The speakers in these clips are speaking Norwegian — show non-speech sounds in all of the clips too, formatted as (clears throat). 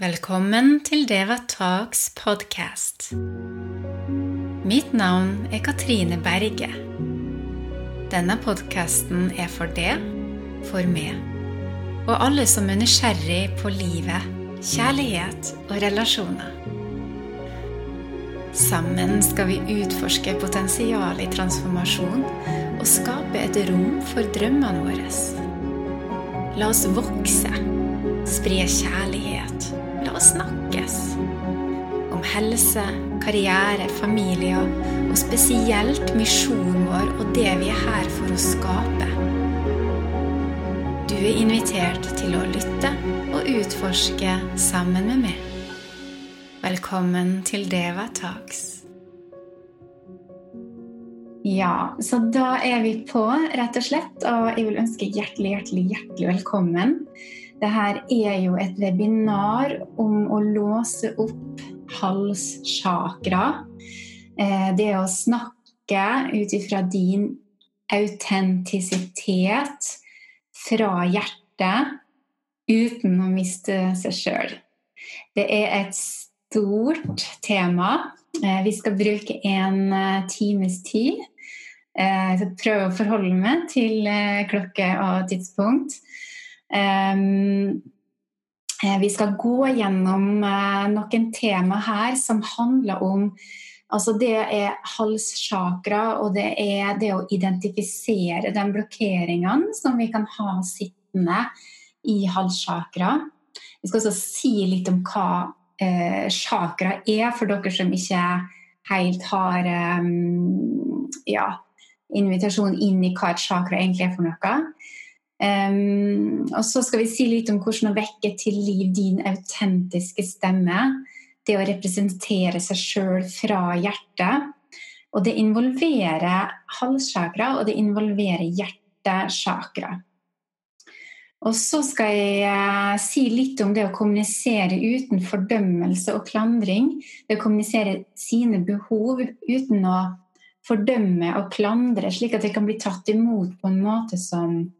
Velkommen til Deva Talks podkast. Mitt navn er Katrine Berge. Denne podkasten er for det, for meg, og alle som er nysgjerrig på livet, kjærlighet og relasjoner. Sammen skal vi utforske potensialet i transformasjon og skape et rom for drømmene våre. La oss vokse, spre kjærlighet Snakkes om helse, karriere, familier og spesielt misjonen vår og det vi er her for å skape. Du er invitert til å lytte og utforske sammen med meg. Velkommen til Deva Talks. Ja, så da er vi på, rett og slett. Og jeg vil ønske hjertelig, hjertelig, hjertelig velkommen dette er jo et webinar om å låse opp halschakra. Eh, det å snakke ut ifra din autentisitet fra hjertet uten å miste seg sjøl. Det er et stort tema. Eh, vi skal bruke en eh, times tid. Jeg skal prøve å forholde meg til klokke og tidspunkt. Um, vi skal gå gjennom uh, noen tema her som handler om Altså det er halssjakra, og det er det å identifisere de blokkeringene som vi kan ha sittende i halssjakra. Vi skal også si litt om hva eh, sjakra er, for dere som ikke helt har eh, ja, invitasjon inn i hva et chakra egentlig er for noe. Um, og så skal vi si litt om hvordan å vekke til liv din autentiske stemme. Det å representere seg sjøl fra hjertet. Og det involverer halssakra, og det involverer hjertesjakra. Og så skal jeg uh, si litt om det å kommunisere uten fordømmelse og klandring. Det å kommunisere sine behov uten å fordømme og klandre, slik at det kan bli tatt imot på en måte som eh,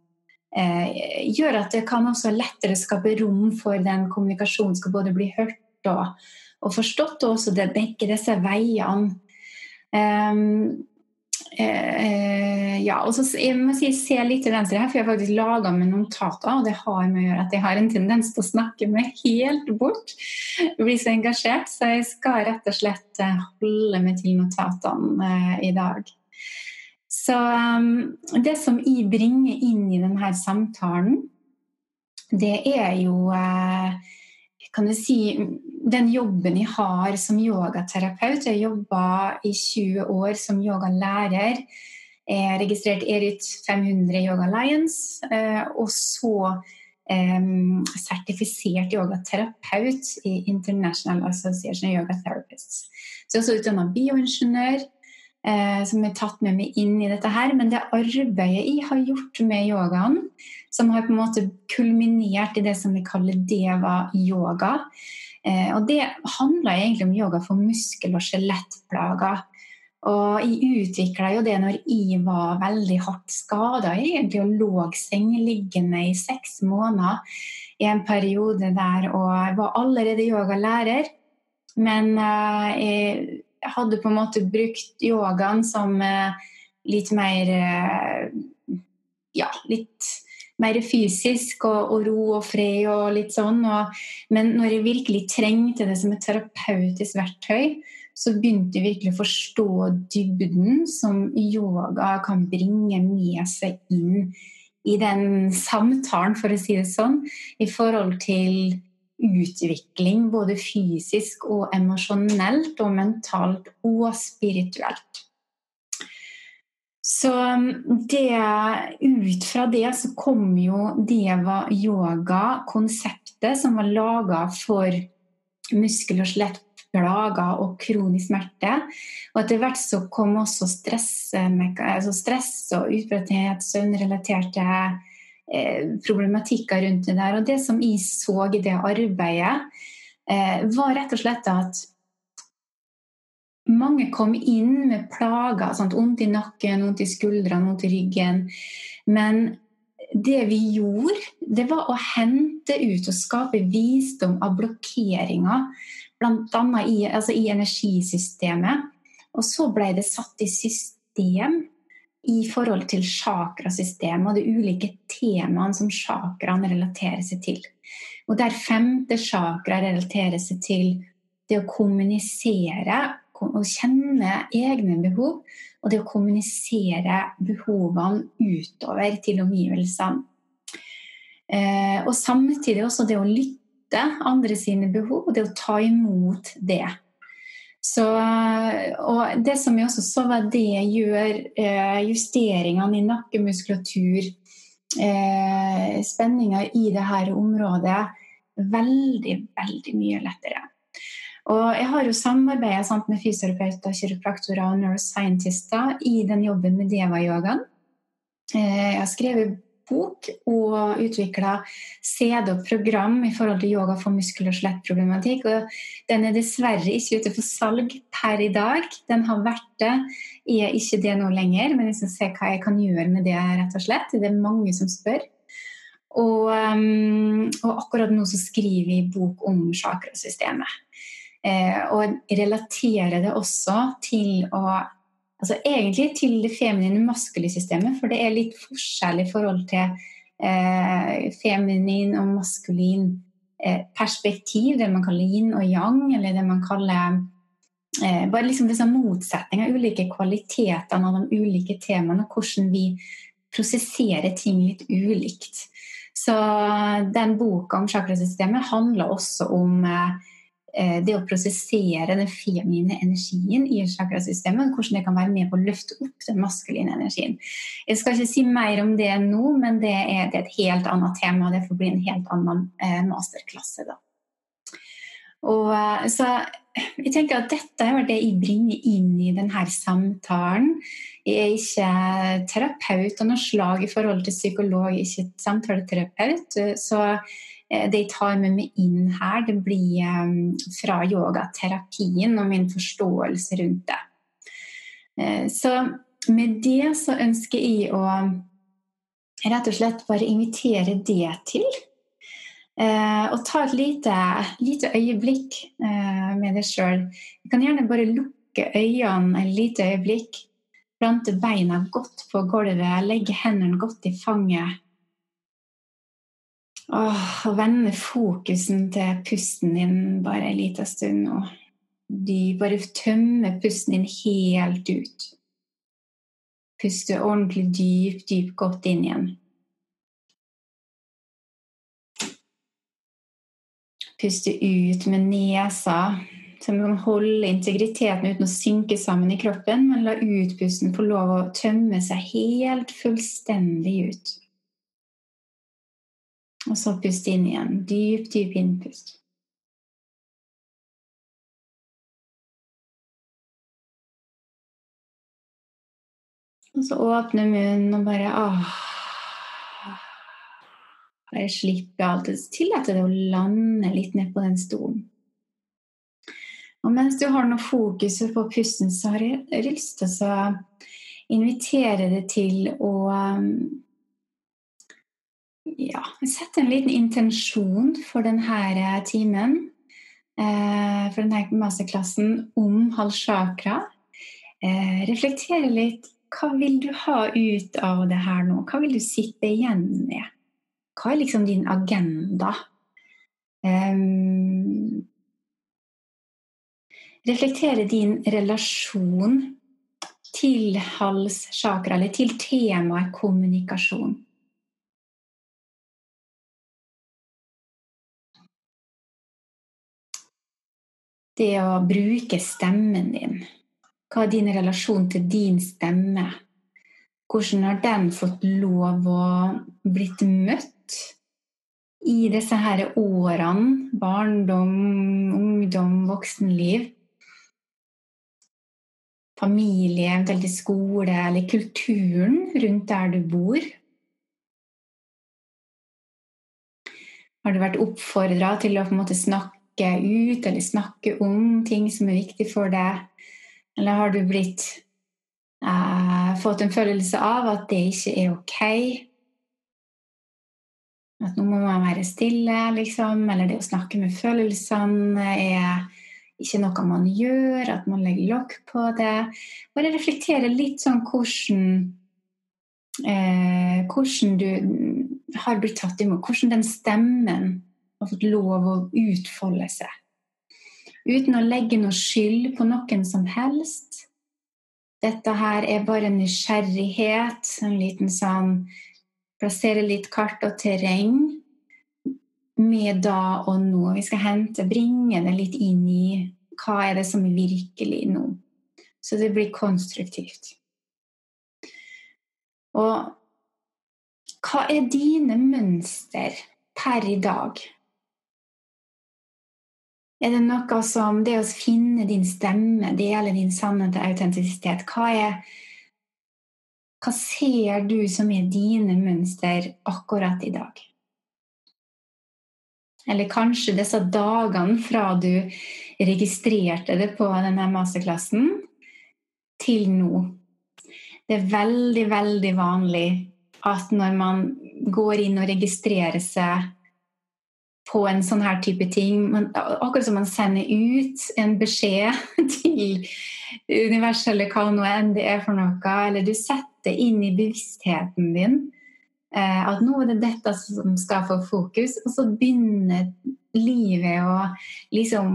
gjør at det kan også lettere skape rom for den kommunikasjonen skal både bli hørt og, og forstått, og også begge disse veiene. Um, eh, ja, og så Jeg må si se litt til venstre her, for jeg har faktisk laga med notater. Og det har med å gjøre at jeg har en tendens til å snakke meg helt bort. Bli så engasjert, så jeg skal rett og slett eh, holde meg til notatene eh, i dag. Så um, det som jeg bringer inn i denne samtalen, det er jo uh, kan du si, den jobben jeg har som yogaterapeut. Jeg jobba i 20 år som yogalærer. Jeg er registrert Erit 500 Yoga Alliance. Uh, og så um, sertifisert yogaterapeut i International Association of Yoga Therapists. Så jeg er også utdanna bioingeniør eh, som er tatt med meg inn i dette her. Men det arbeidet jeg har gjort med yogaen, som har på en måte kulminert i det som vi kaller deva-yoga. Eh, og det handler egentlig om yoga for muskel- og skjelettplager. Og jeg utvikla jo det når jeg var veldig hardt skada egentlig og lå sengeliggende i seks måneder i en periode der og jeg var allerede yogalærer. Men uh, jeg hadde på en måte brukt yogaen som eh, litt mer eh, Ja, litt mer fysisk og, og, ro og fred og litt sånn. Og, men når jeg virkelig trengte det som et terapeutisk verktøy, så begynte jeg virkelig å forstå dybden som yoga kan bringe med seg inn i den samtalen, for å si det sånn, i forhold til utvikling både fysisk og emosjonelt og mentalt og spirituelt. Så um, det, ut fra det så kom jo Deva yoga-konseptet som var laga for muskel- og skjelettplager og kronisk smerte. Og etter hvert så kom også stress, altså stress og utbretthet, søvnrelaterte problematikker rundt det der. Og det som jeg så i det arbeidet, eh, var rett og slett at mange kom inn med plager. Sant? Vondt i nakken, vondt i skuldrene, vondt i ryggen. Men det vi gjorde, det var å hente ut og skape visdom av blokkeringer, bl.a. I, altså i energisystemet. Og så ble det satt i system i forhold til chakrasystemet og de ulike temaene som chakraene relaterer seg til. Og der femte chakra relaterer seg til det å kommunisere og kjenne egne behov, og det å kommunisere behovene utover til omgivelsene. Eh, og samtidig også det å lytte andre sine behov, og det å ta imot det. Så, og det som jeg også så, var det gjør eh, justeringene i nakkemuskulatur, eh, spenninger i dette området, veldig, veldig mye lettere. Og jeg har jo samarbeida med fysioterapeuter, kiropraktorer og neuroscientister i den jobben med deva-yogaen. Eh, jeg har skrevet bok og utvikla CD og program i forhold til yoga for muskel- og skjelettproblematikk. Den er dessverre ikke ute for salg per i dag. Den har vært det, er ikke det nå lenger, men jeg skal se hva jeg kan gjøre med det, rett og slett. Det er mange som spør. Og, um, og akkurat nå så skriver vi bok om chakrasystemet. Eh, og relaterer det også til å altså egentlig til det feminine maskuline systemet, for det er litt forskjell i forhold til eh, feminin og maskulin eh, perspektiv, det man kaller yin og yang, eller det man kaller eh, bare liksom disse motsetningene, ulike kvalitetene av de ulike temaene, og hvordan vi prosesserer ting litt ulikt. Så den boka om chakrasystemet handler også om eh, det å prosessere den feminine energien i chakrasystemet, hvordan det kan være med på å løfte opp den maskuline energien. Jeg skal ikke si mer om det nå, men det er, det er et helt annet tema. Det får bli en helt annen eh, masterklasse. Da. Og, eh, så jeg tenker at Dette er det jeg bringer inn i denne samtalen. Jeg er ikke terapeut av noe slag i forhold til psykolog, jeg er ikke samtaleterapeut. så Eh, det jeg tar med meg inn her, det blir eh, fra yogaterapien og min forståelse rundt det. Eh, så med det så ønsker jeg å rett og slett bare invitere det til. Og ta et lite, lite øyeblikk med deg sjøl. Du kan gjerne bare lukke øynene et lite øyeblikk. Plante beina godt på gulvet, legge hendene godt i fanget Å vende fokusen til pusten din bare en liten stund nå. Du bare tømmer pusten din helt ut. Puste ordentlig dypt, dypt godt inn igjen. Puste ut med nesa, så du kan holde integriteten uten å synke sammen i kroppen, men la utpusten få lov å tømme seg helt fullstendig ut. Og så pust inn igjen. Dyp, dyp innpust. Og så åpne munnen og bare åh. Bare slippe alt. Tillate deg å lande litt ned på den stolen. Og mens du har noe fokus på pusten, så har jeg lyst til å invitere deg til å ja, sette en liten intensjon for denne eh, timen. Eh, for denne masterklassen om halvchakra. Eh, reflektere litt. Hva vil du ha ut av det her nå? Hva vil du sitte igjen med? Hva er liksom din agenda? Um, reflektere din relasjon til halschakra, eller til temaet kommunikasjon. Det å bruke stemmen din. Hva er din relasjon til din stemme? Hvordan har den fått lov å blitt møtt i disse her årene? Barndom, ungdom, voksenliv. Familie, eventuelt i skole, eller kulturen rundt der du bor. Har du vært oppfordra til å snakke snakke ut eller snakke om ting som er viktig for deg? Eller har du blitt uh, fått en følelse av at det ikke er ok? At nå må man være stille, liksom. Eller det å snakke med følelsene er ikke noe man gjør, at man legger lokk på det. Bare reflektere litt sånn hvordan uh, Hvordan du har blitt tatt imot. Hvordan den stemmen har fått lov å utfolde seg. Uten å legge noe skyld på noen som helst. Dette her er bare nysgjerrighet, en liten sånn Plassere litt kart og terreng med da og nå. Vi skal hente, bringe det litt inn i hva er det som er virkelig nå. Så det blir konstruktivt. Og hva er dine mønster per i dag? Er det noe som det å finne din stemme, dele din sannhet og autentisitet Hva, hva ser du som er dine mønster akkurat i dag? Eller kanskje disse dagene fra du registrerte det på denne masterklassen, til nå. Det er veldig, veldig vanlig at når man går inn og registrerer seg på en sånn her type ting. Man, akkurat som man sender ut en beskjed (laughs) til universet eller hva nå enn det er for noe, eller du setter inn i bevisstheten din eh, at nå er det dette som skal få fokus, og så begynner livet å liksom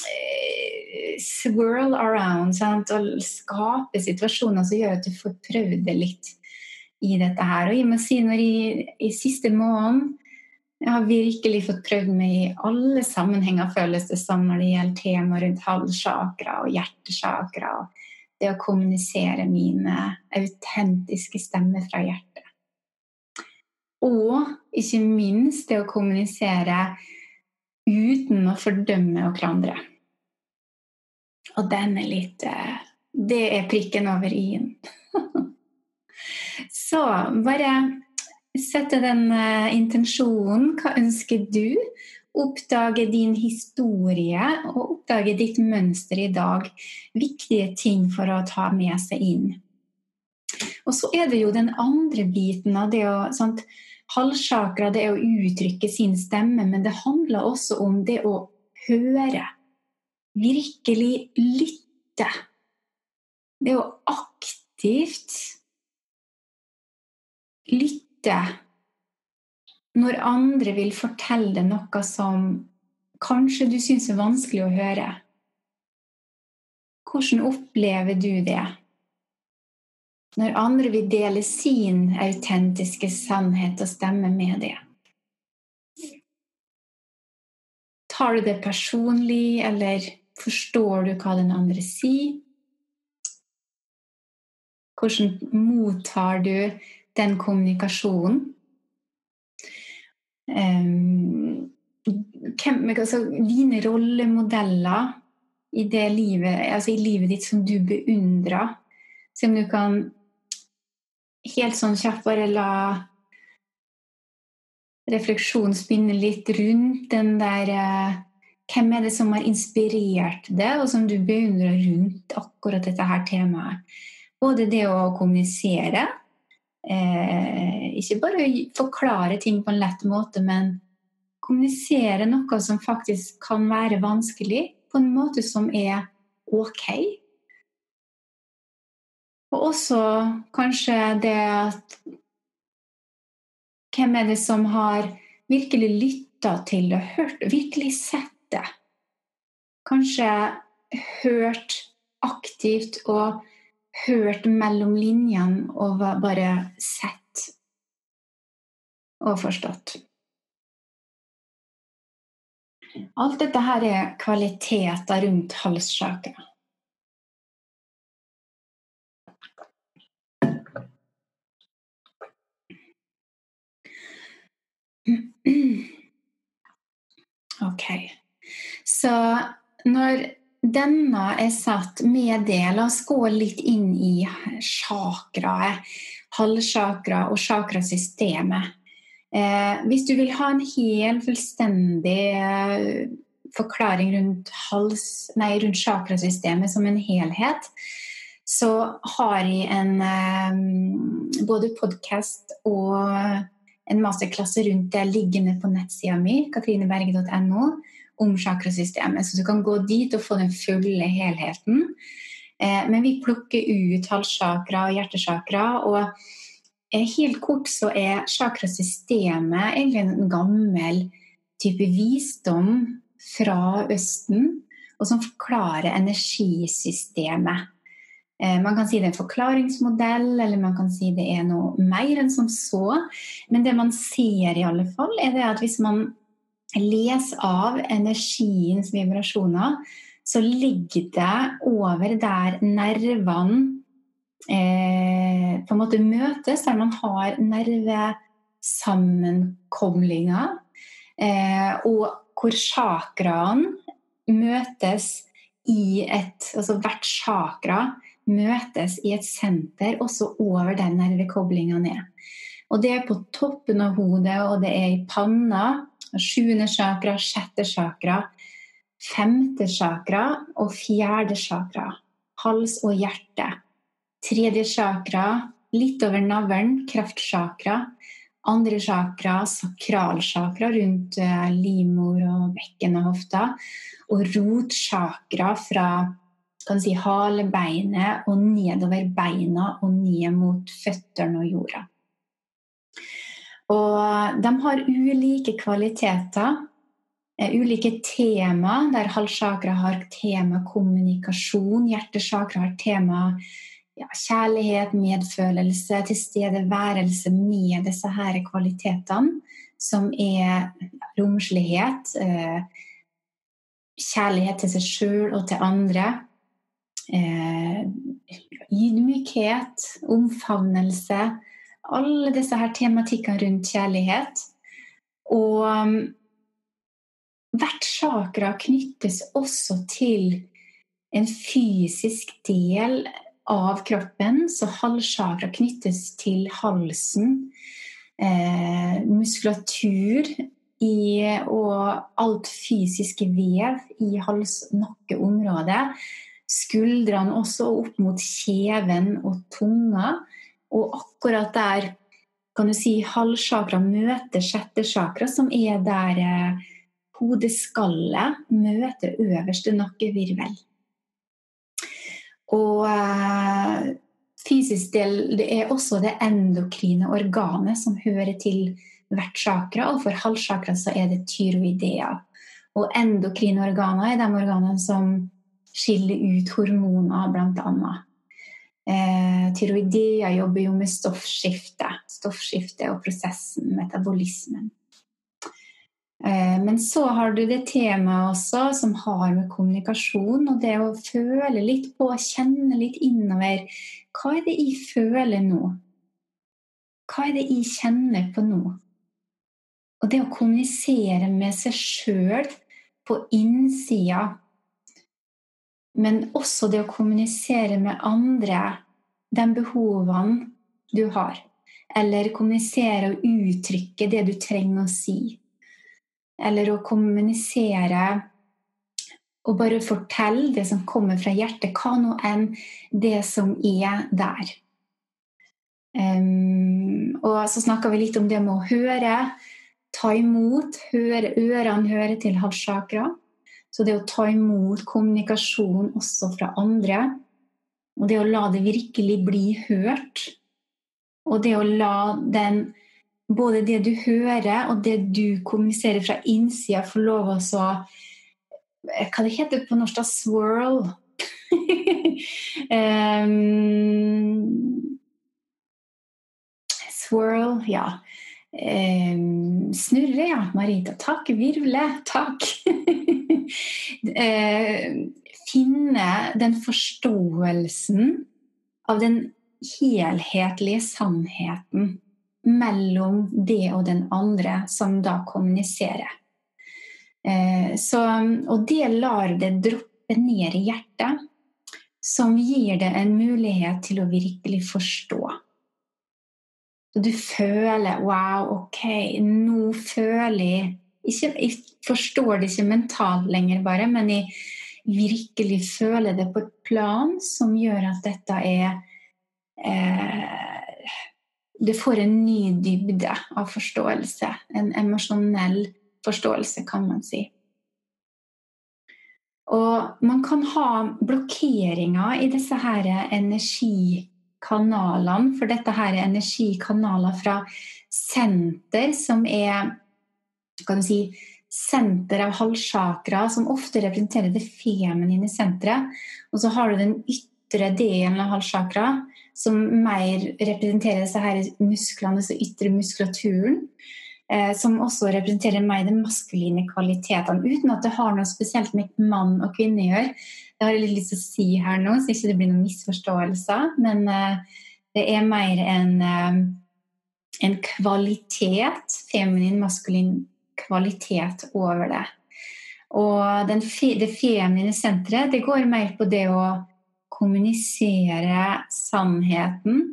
eh, swirl around sant? og skape situasjoner som gjør at du får prøvd det litt i dette her. Og jeg må si når jeg i siste måned jeg har virkelig fått prøvd meg i alle sammenhenger, føles det som, når det gjelder tema rundt halssjakra og hjertesjakra. Og det å kommunisere mine autentiske stemmer fra hjertet. Og ikke minst det å kommunisere uten å fordømme og klandre. Og den er litt eh, Det er prikken over i-en. (laughs) Så bare Sette den uh, intensjonen. Hva ønsker du? Oppdage din historie og oppdage ditt mønster i dag. Viktige ting for å ta med seg inn. Og så er det jo den andre biten av det å sant, Halvsjakra, det å uttrykke sin stemme, men det handler også om det å høre. Virkelig lytte. Det å aktivt lytte lytte når andre vil fortelle deg noe som kanskje du syns er vanskelig å høre. Hvordan opplever du det? Når andre vil dele sin autentiske sannhet og stemme med det. Tar du det personlig, eller forstår du hva den andre sier? Hvordan mottar du den kommunikasjonen. Um, hvem, altså, dine rollemodeller i livet, altså i livet ditt som du beundrer. Se om du kan helt sånn kjapt bare la refleksjonen spinne litt rundt den der uh, Hvem er det som har inspirert deg, og som du beundrer rundt akkurat dette her temaet? Både det å kommunisere, eh, ikke bare forklare ting på en lett måte, men kommunisere noe som faktisk kan være vanskelig, på en måte som er ok. Og også kanskje det at Hvem er det som har virkelig lytta til og hørt, virkelig sett det? Kanskje hørt aktivt og hørt mellom linjene og bare sett og forstått. Alt dette her er kvaliteter rundt halssjakra. Ok. Så når denne er satt med det. La oss gå litt inn i chakraet, halvchakra og chakrasystemet. Eh, hvis du vil ha en helt fullstendig eh, forklaring rundt, hals, nei, rundt chakrasystemet som en helhet, så har jeg en eh, både podkast og en masterklasse rundt det liggende på nettsida mi, katrineberge.no, om chakrasystemet. Så du kan gå dit og få den fulle helheten. Eh, men vi plukker ut halssjakra og hjertesjakra. og eh, Helt kort så er chakrasystemet egentlig en gammel type visdom fra Østen, og som forklarer energisystemet. Eh, man kan si det er en forklaringsmodell, eller man kan si det er noe mer enn som så. Men det man ser, i alle fall, er at hvis man leser av energiens vibrasjoner, så ligger det over der nervene eh, på en måte møtes, der man har nervesammenkoblinger, eh, og hvor chakraene møtes i et Altså hvert chakra møtes i et senter også over der nervekoblingene er. Og det er på toppen av hodet, og det er i panna. Sjuende chakra, sjette chakra, femte chakra og fjerde chakra. Hals og hjerte. Tredje chakra, litt over navlen, kraftsjakra. Andre chakra, sakralchakra rundt eh, livmor og bekken og hofta. Og rotsjakra fra kan si, halebeinet og nedover beina og ned mot føttene og jorda. Og de har ulike kvaliteter, eh, ulike tema, der halssjakra har tema kommunikasjon, hjertesjakra har tema ja, kjærlighet, medfølelse, tilstedeværelse med disse her kvalitetene, som er romslighet, eh, kjærlighet til seg sjøl og til andre, eh, ydmykhet, omfavnelse. Alle disse her tematikkene rundt kjærlighet. Og um, hvert chakra knyttes også til en fysisk del av kroppen. Så halschakra knyttes til halsen. Eh, muskulatur i, og alt fysisk vev i hals-nakkeområdet skuldrene også opp mot kjeven og tunga. Og akkurat der kan du si halvsjakra møter sjette sjakra, som er der eh, hodeskallet møter øverste nakkevirvel. Og eh, fysisk del det er også det endokrine organet som hører til hvert chakra, og for halvsjakra så er det tyroidea. Og endokrine organer er de organene som skiller ut hormoner, bl.a. Eh, tyroidea jobber jo med stoffskifte, stoffskifte og prosessen, metabolismen. Eh, men så har du det temaet også som har med kommunikasjon og det å føle litt på, kjenne litt innover. Hva er det jeg føler nå? Hva er det jeg kjenner på nå? Og det å kommunisere med seg sjøl på innsida men også det å kommunisere med andre de behovene du har. Eller kommunisere og uttrykke det du trenger å si. Eller å kommunisere og bare fortelle det som kommer fra hjertet, hva nå enn det som er der. Um, og så snakka vi litt om det med å høre, ta imot, høre, ørene hører til halssjakra. Så det å ta imot kommunikasjon også fra andre, og det å la det virkelig bli hørt, og det å la den både det du hører og det du kommuniserer fra innsida, få lov å så Hva det heter på norsk? da? Swirl. um, (laughs) swirl, ja. Um, snurre, ja. Marita. Takk. Virvle. Takk. (laughs) Eh, finne den forståelsen av den helhetlige sannheten mellom det og den andre som da kommuniserer. Eh, så, og det lar det droppe ned i hjertet, som gir det en mulighet til å virkelig forstå. Du føler 'wow, ok, nå føler jeg' ikke, Jeg forstår det ikke mentalt lenger, bare, men jeg virkelig føler det på et plan som gjør at dette er eh, Det får en ny dybde av forståelse. En emosjonell forståelse, kan man si. Og man kan ha blokkeringer i disse her energikanalene, for dette her er energikanaler fra senter som er kan du si, senter av halvsjakra, som ofte representerer det feminine senteret. Og så har du den ytre delen av halvsjakra, som mer representerer disse her musklene, altså ytre muskulaturen. Eh, som også representerer mer de maskuline kvalitetene, uten at det har noe spesielt med mann og kvinne å gjøre. Det har jeg litt lyst til å si her nå, så ikke det blir noen misforståelser. Men eh, det er mer en, eh, en kvalitet, feminin, maskulin kvalitet over det. Og den, det feminine senteret det går mer på det å kommunisere sannheten.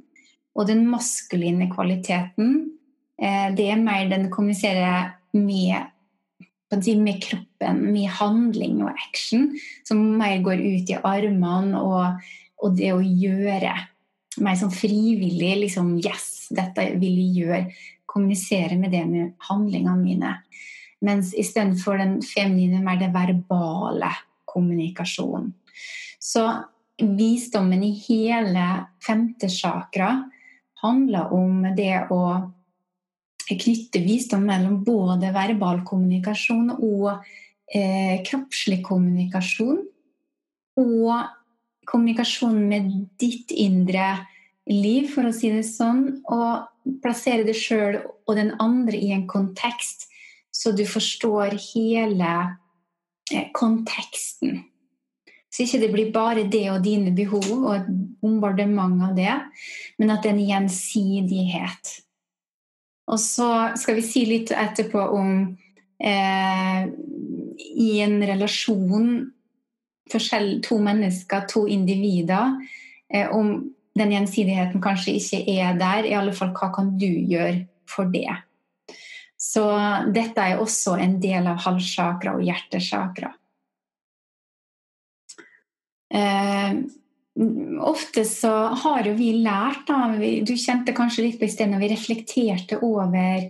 Og den maskuline kvaliteten, det er mer den kommuniserer med, med kroppen, med handling og action, som mer går ut i armene og, og det å gjøre. Mer sånn frivillig liksom Yes, dette vil jeg gjøre. Kommunisere med det med handlingene mine. Mens istedenfor den feminine, mer det verbale kommunikasjonen. Så visdommen i hele femte chakra handler om det å knytte visdom mellom både verbal kommunikasjon og eh, kroppslig kommunikasjon. Og kommunikasjon med ditt indre liv, for å si det sånn. Og plassere det sjøl og den andre i en kontekst så du forstår hele eh, konteksten. Så ikke det blir bare det og dine behov og et bombardement av det, men at det er en gjensidighet. Og så skal vi si litt etterpå om eh, i en relasjon to mennesker, to individer, eh, om den gjensidigheten kanskje ikke er der, i alle fall hva kan du gjøre for det? Så dette er også en del av halssakra og hjertesakra. Eh, ofte så har jo vi lært da, Du kjente kanskje litt på i sted når vi reflekterte over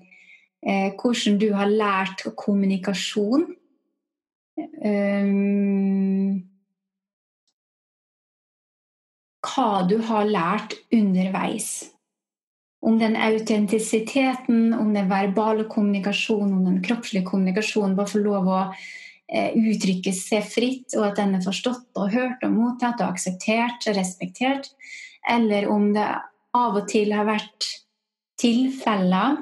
eh, hvordan du har lært kommunikasjon. Um, hva du har lært underveis om den autentisiteten, om den verbale kommunikasjonen, om den kroppslige kommunikasjonen, bare få lov å uttrykke seg fritt, og at den er forstått og hørt og mottatt og akseptert og respektert, eller om det av og til har vært tilfeller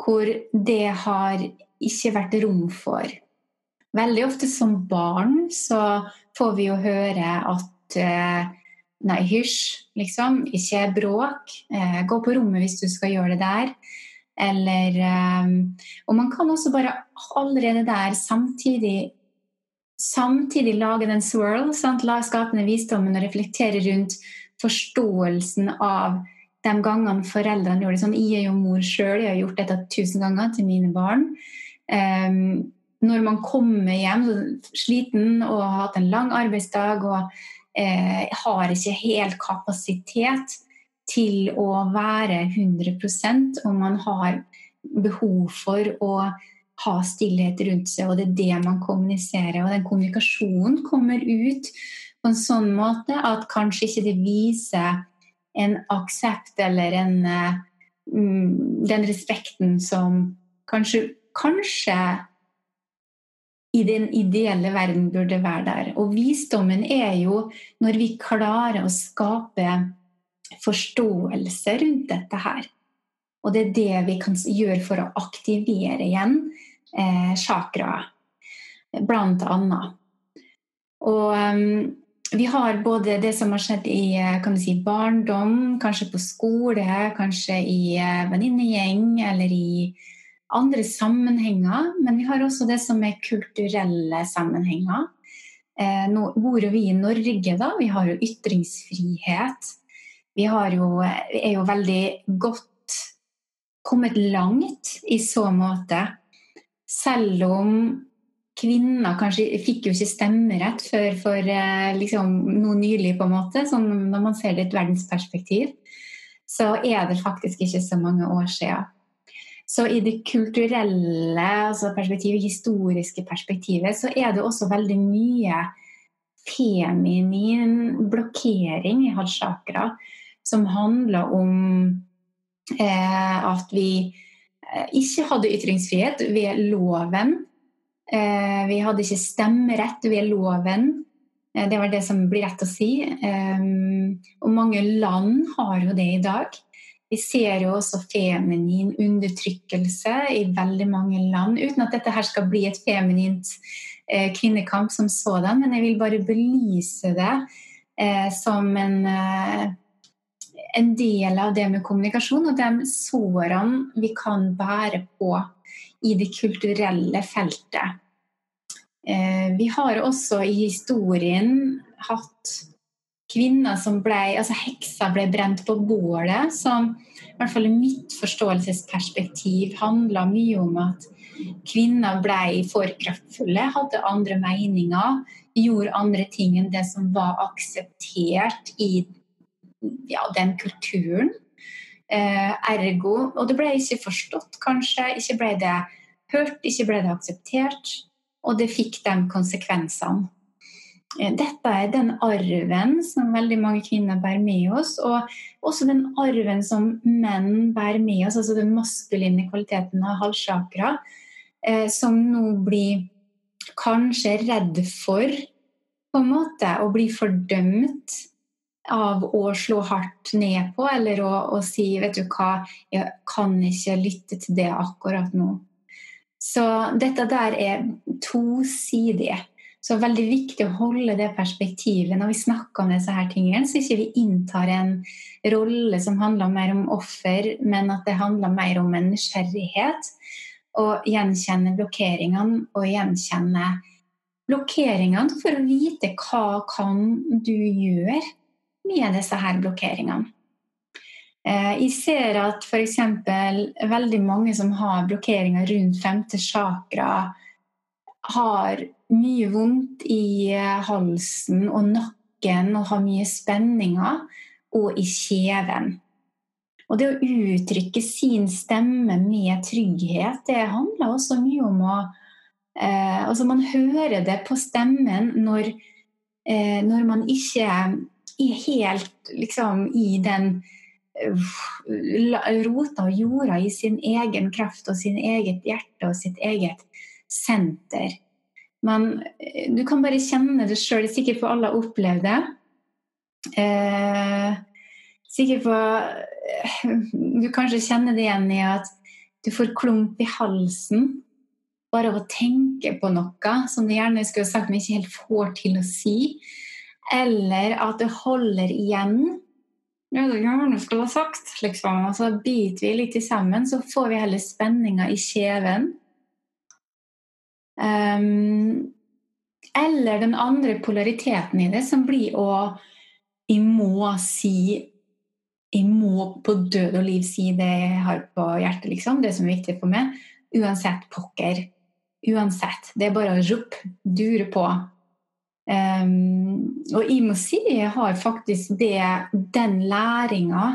hvor det har ikke vært rom for. Veldig ofte som barn så får vi jo høre at eh, Nei, hysj, liksom. Ikke bråk. Eh, gå på rommet hvis du skal gjøre det der. Eller eh, Og man kan også bare allerede der samtidig samtidig lage den swirl, sant? la skapende visdommen og reflektere rundt forståelsen av de gangene foreldrene gjorde det sånn. Jeg er jo mor sjøl, jeg har gjort dette tusen ganger til mine barn. Um, når man kommer hjem sliten og har hatt en lang arbeidsdag og eh, har ikke helt kapasitet til å være 100% og man har behov for å ha stillhet rundt seg, og det er det man kommuniserer. Og den kommunikasjonen kommer ut på en sånn måte at kanskje ikke det viser en aksept eller en, mm, den respekten som kanskje, kanskje i den ideelle verden burde være der. Og visdommen er jo når vi klarer å skape forståelse rundt dette her. Og det er det vi kan gjøre for å aktivere igjen eh, chakraet, blant annet. Og um, vi har både det som har skjedd i eh, si, barndom, kanskje på skole, kanskje i uh, venninnegjeng eller i andre sammenhenger, men vi har også det som er kulturelle sammenhenger. Eh, nå bor vi i Norge, da. Vi har jo ytringsfrihet. Vi jo, er jo veldig godt kommet langt i så måte. Selv om kvinner kanskje fikk jo ikke stemmerett før for eh, liksom, noe nylig, på en måte, sånn når man ser det i et verdensperspektiv så er det faktisk ikke så mange år siden. Så i det kulturelle altså perspektivet, historiske perspektivet, så er det også veldig mye feminin blokkering i hajjakra som handler om eh, at vi eh, ikke hadde ytringsfrihet ved loven. Eh, vi hadde ikke stemmerett ved loven. Eh, det var det som blir rett å si. Eh, og mange land har jo det i dag. Vi ser jo også feminin undertrykkelse i veldig mange land, uten at dette her skal bli et feminint eh, kvinnekamp som sådan, men jeg vil bare belyse det eh, som en, eh, en, del av det med kommunikasjon og de sårene vi kan bære på i det kulturelle feltet. Eh, vi har også i historien hatt kvinner som ble Altså heksa ble brent på bålet, som i hvert fall i mitt forståelsesperspektiv handla mye om at kvinner ble for kraftfulle, hadde andre meninger, gjorde andre ting enn det som var akseptert i ja, den kulturen. Eh, ergo Og det ble ikke forstått, kanskje. Ikke ble det hørt, ikke ble det akseptert. Og det fikk de konsekvensene. Eh, dette er den arven som veldig mange kvinner bærer med oss, og også den arven som menn bærer med oss, altså den maskuline kvaliteten av halvsjakra, eh, som nå blir kanskje redd for på en måte å bli fordømt av å slå hardt ned på, eller å, å si 'vet du hva, jeg kan ikke lytte til det akkurat nå'. Så dette der er tosidig. Så veldig viktig å holde det perspektivet når vi snakker om disse her tingene, så ikke vi inntar en rolle som handler mer om offer, men at det handler mer om en nysgjerrighet. Og gjenkjenne blokkeringene og gjenkjenne blokkeringene for å vite hva kan du gjøre med disse her blokkeringene. Eh, jeg ser at f.eks. veldig mange som har blokkeringer rundt femte chakra, har mye vondt i eh, halsen og nakken og har mye spenninger, og i kjeven. Og det å uttrykke sin stemme med trygghet, det handler også mye om å eh, Altså, man hører det på stemmen når, eh, når man ikke helt liksom i den uh, rota og jorda i sin egen kraft og sin eget hjerte og sitt eget senter. Men eh, du kan bare kjenne det sjøl. Sikkert for alle har opplevd det. Eh, sikkert for eh, Du kanskje kjenner det igjen i at du får klump i halsen bare av å tenke på noe som du gjerne skulle sagt, men ikke helt får til å si. Eller at det holder igjen. Ja, det kan gjerne skulle ha sagt, liksom. Og så biter vi litt sammen, så får vi heller spenninga i kjeven. Um, eller den andre polariteten i det, som blir å Jeg må si Jeg må på død og liv si det jeg har på hjertet, liksom. Det som er viktig for meg. Uansett pokker. Uansett. Det er bare å rup, dure på. Um, og jeg må si jeg har faktisk det, den læringa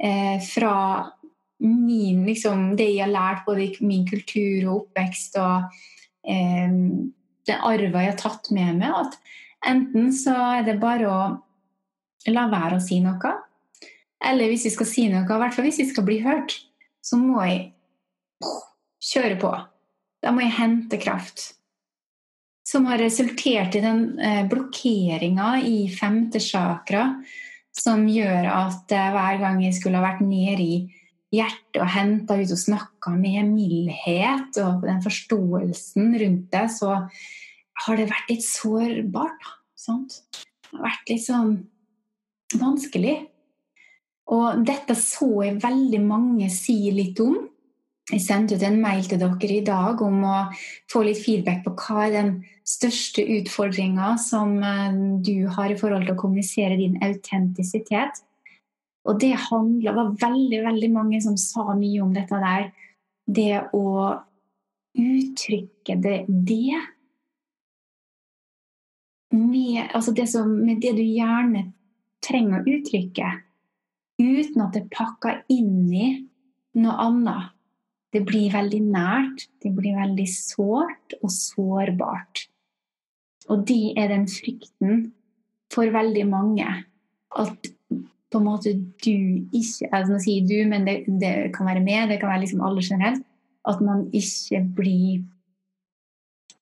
eh, fra min, liksom, det jeg har lært både i min kultur og oppvekst og den arva jeg har tatt med meg. At enten så er det bare å la være å si noe, eller hvis jeg skal si noe, i hvert fall hvis jeg skal bli hørt, så må jeg kjøre på. Da må jeg hente kraft. Som har resultert i den eh, blokkeringa i femte chakra, som gjør at eh, hver gang jeg skulle ha vært nede i hjertet og henta ut og snakka med mildhet og den forståelsen rundt det, så har det vært litt sårbart. Sant? Det har vært litt sånn vanskelig. Og dette så jeg veldig mange si litt om. Jeg sendte ut en mail til dere i dag om å få litt feedback på hva er den største utfordringa som eh, du har i forhold til å kommunisere din autentisitet. Og det handla var veldig, veldig mange som sa mye om dette der. Det å uttrykke det, det med, altså det, som, med det du gjerne trenger å uttrykke. uten at det pakker inn i noe annet. Det blir veldig nært, det blir veldig sårt og sårbart. Og det er den frykten for veldig mange. At på en måte du ikke altså Nå sier du, men det, det, kan være meg, det kan være liksom alle generelt. At man ikke blir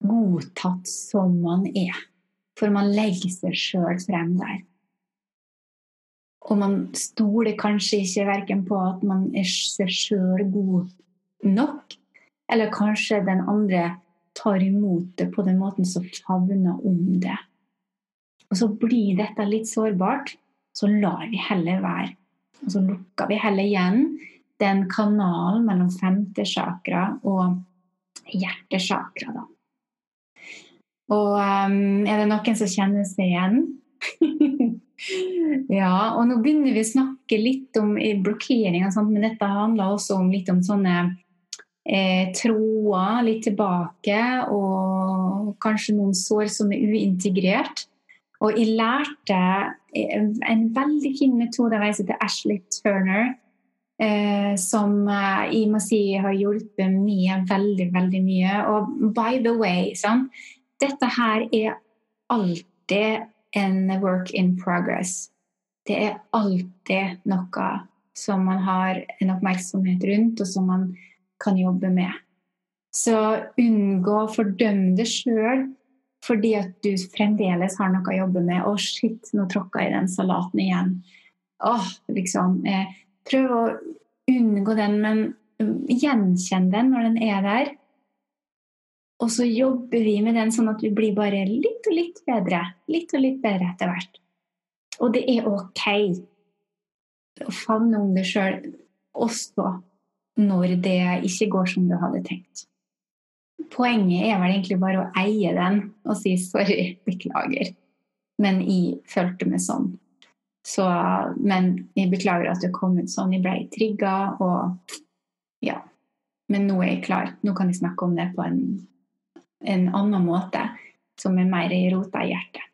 godtatt som man er. For man legger seg sjøl frem der. Og man stoler kanskje ikke verken på at man er seg sjøl god nok, eller kanskje den andre tar imot det på den måten som favner om det. Og så blir dette litt sårbart, så lar vi heller være. Og så lukker vi heller igjen den kanalen mellom femte chakra og hjertesakra, da. Og um, er det noen som kjenner seg igjen? (laughs) ja, og nå begynner vi å snakke litt om blokkering, men dette handler også om litt om sånne eh, litt tilbake, og kanskje noen sår som er uintegrert. Og jeg lærte en veldig fin metode av ei som heter Ashley Turner, eh, som eh, jeg må si har hjulpet mye, veldig, veldig mye. Og by the way, sånn, dette her er alltid en work in progress. Det er alltid noe som man har en oppmerksomhet rundt, og som man kan jobbe med. Så unngå å fordømme det sjøl fordi at du fremdeles har noe å jobbe med. 'Å, shit, nå tråkka jeg i den salaten igjen.' Åh, liksom. Eh, prøv å unngå den, men gjenkjenn den når den er der. Og så jobber vi med den sånn at vi blir bare litt og litt bedre. Litt og litt bedre etter hvert. Og det er ok å favne om det sjøl også når det ikke går som du hadde tenkt. Poenget er vel egentlig bare å eie den og si 'sorry, beklager', men jeg følte meg sånn. Så, men jeg beklager at det kom ut sånn. Jeg ble trigga, og ja. Men nå er jeg klar. Nå kan jeg snakke om det på en en annen måte, som er mer i rota i hjertet.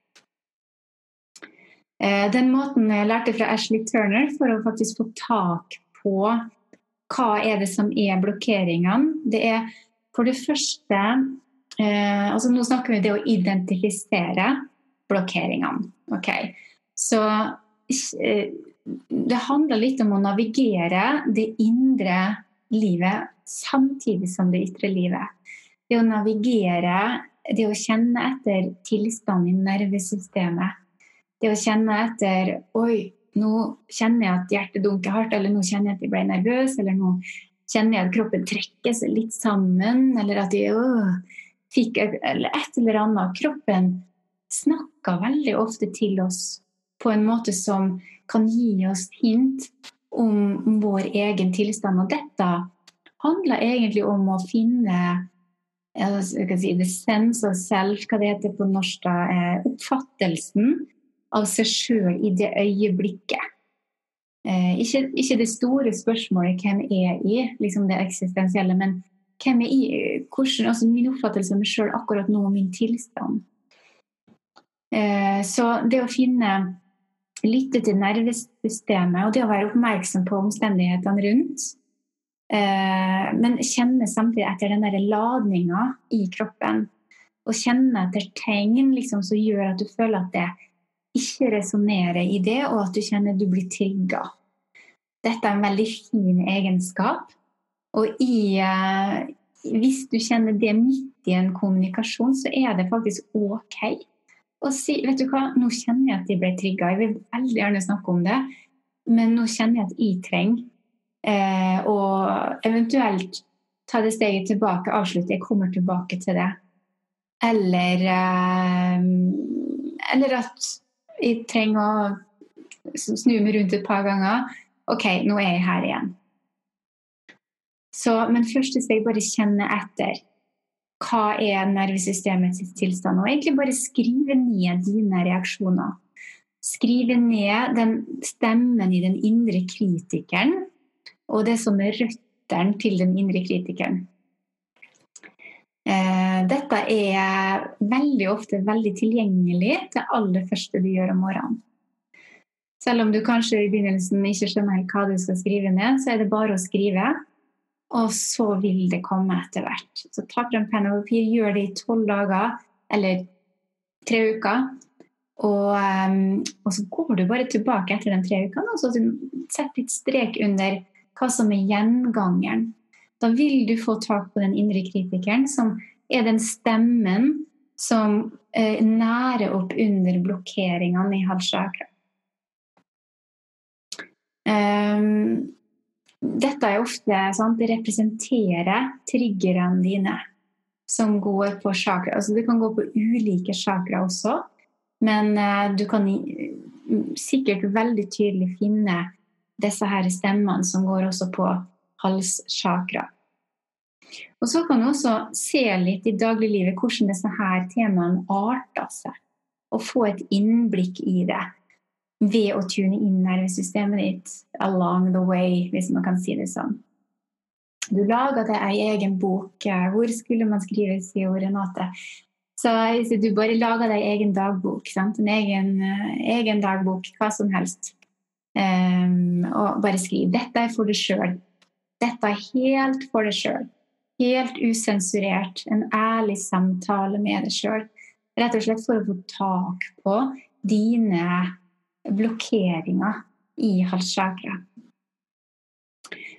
Eh, den måten jeg lærte fra Ashley Turner for å faktisk få tak på hva er det som er blokkeringene, det er for det første eh, altså Nå snakker vi om det å identifisere blokkeringene. Okay. Så eh, det handler litt om å navigere det indre livet samtidig som det ytre livet det å navigere, det å kjenne etter tilstanden i nervesystemet. Det å kjenne etter Oi, nå kjenner jeg at hjertet dunker hardt, eller nå kjenner jeg at jeg ble nervøs, eller nå kjenner jeg at kroppen trekker seg litt sammen, eller at jeg øh, fikk et eller, et eller annet. Kroppen snakker veldig ofte til oss på en måte som kan gi oss hint om vår egen tilstand. Og dette handler egentlig om å finne si, the sense of self, hva det heter på norsk, da, eh, oppfattelsen av seg sjøl i det øyeblikket. Eh, ikke, ikke, det store spørsmålet 'hvem er jeg', liksom det eksistensielle, men hvem er jeg? Hvordan, altså min oppfattelse av meg sjøl akkurat nå og min tilstand. Eh, så det å finne Lytte til nervesystemet og det å være oppmerksom på omstendighetene rundt Eh, men kjenne samtidig etter den der ladninga i kroppen. Og kjenne etter tegn liksom, som gjør at du føler at det ikke resonnerer i det, og at du kjenner du blir trigga. Dette er en veldig fin egenskap. Og i, eh, hvis du kjenner det midt i en kommunikasjon, så er det faktisk ok å si vet du hva, nå kjenner jeg at jeg ble trigga. Jeg vil veldig gjerne snakke om det, men nå kjenner jeg at jeg trenger Eh, og eventuelt ta det steget tilbake, avslutte. Jeg kommer tilbake til det. Eller, eh, eller at jeg trenger å snu meg rundt et par ganger. OK, nå er jeg her igjen. Så, men skal jeg bare kjenne etter. Hva er nervesystemets tilstand? Og egentlig bare skrive ned dine reaksjoner. Skrive ned den stemmen i den indre kritikeren og det som er røttene til den indre kritikeren. Eh, dette er veldig ofte veldig tilgjengelig til aller første du gjør om morgenen. Selv om du kanskje i begynnelsen ikke skjønner hva du skal skrive ned, så er det bare å skrive. Og så vil det komme etter hvert. Så ta frem penn og papir, gjør det i tolv dager eller tre uker. Og, um, og, så går du bare tilbake etter de tre ukene og så sett litt strek under hva som er gjengangeren. Da vil du få tak på den indre kritikeren, som er den stemmen som eh, nærer opp under blokkeringene i halssjakra. Um, dette er ofte sant, det representerer triggerne dine som går på chakra. Altså, det kan gå på ulike chakra også, men uh, du kan i, sikkert veldig tydelig finne disse her stemmene som går også på halschakra. Og så kan du også se litt i dagliglivet hvordan disse her temaene arter seg, og få et innblikk i det ved å tune inn nervesystemet ditt along the way, hvis man kan si det sånn. Du laga deg ei egen bok. Hvor skulle man skrive, sier Renate. Så du bare lager deg egen dagbok, sant? en egen, uh, egen, dagbok, hva som helst, um, og bare skriv 'Dette er for deg sjøl'. Dette er helt for deg sjøl. Helt usensurert. En ærlig samtale med deg sjøl. Rett og slett for å få tak på dine blokkeringer i halschakra.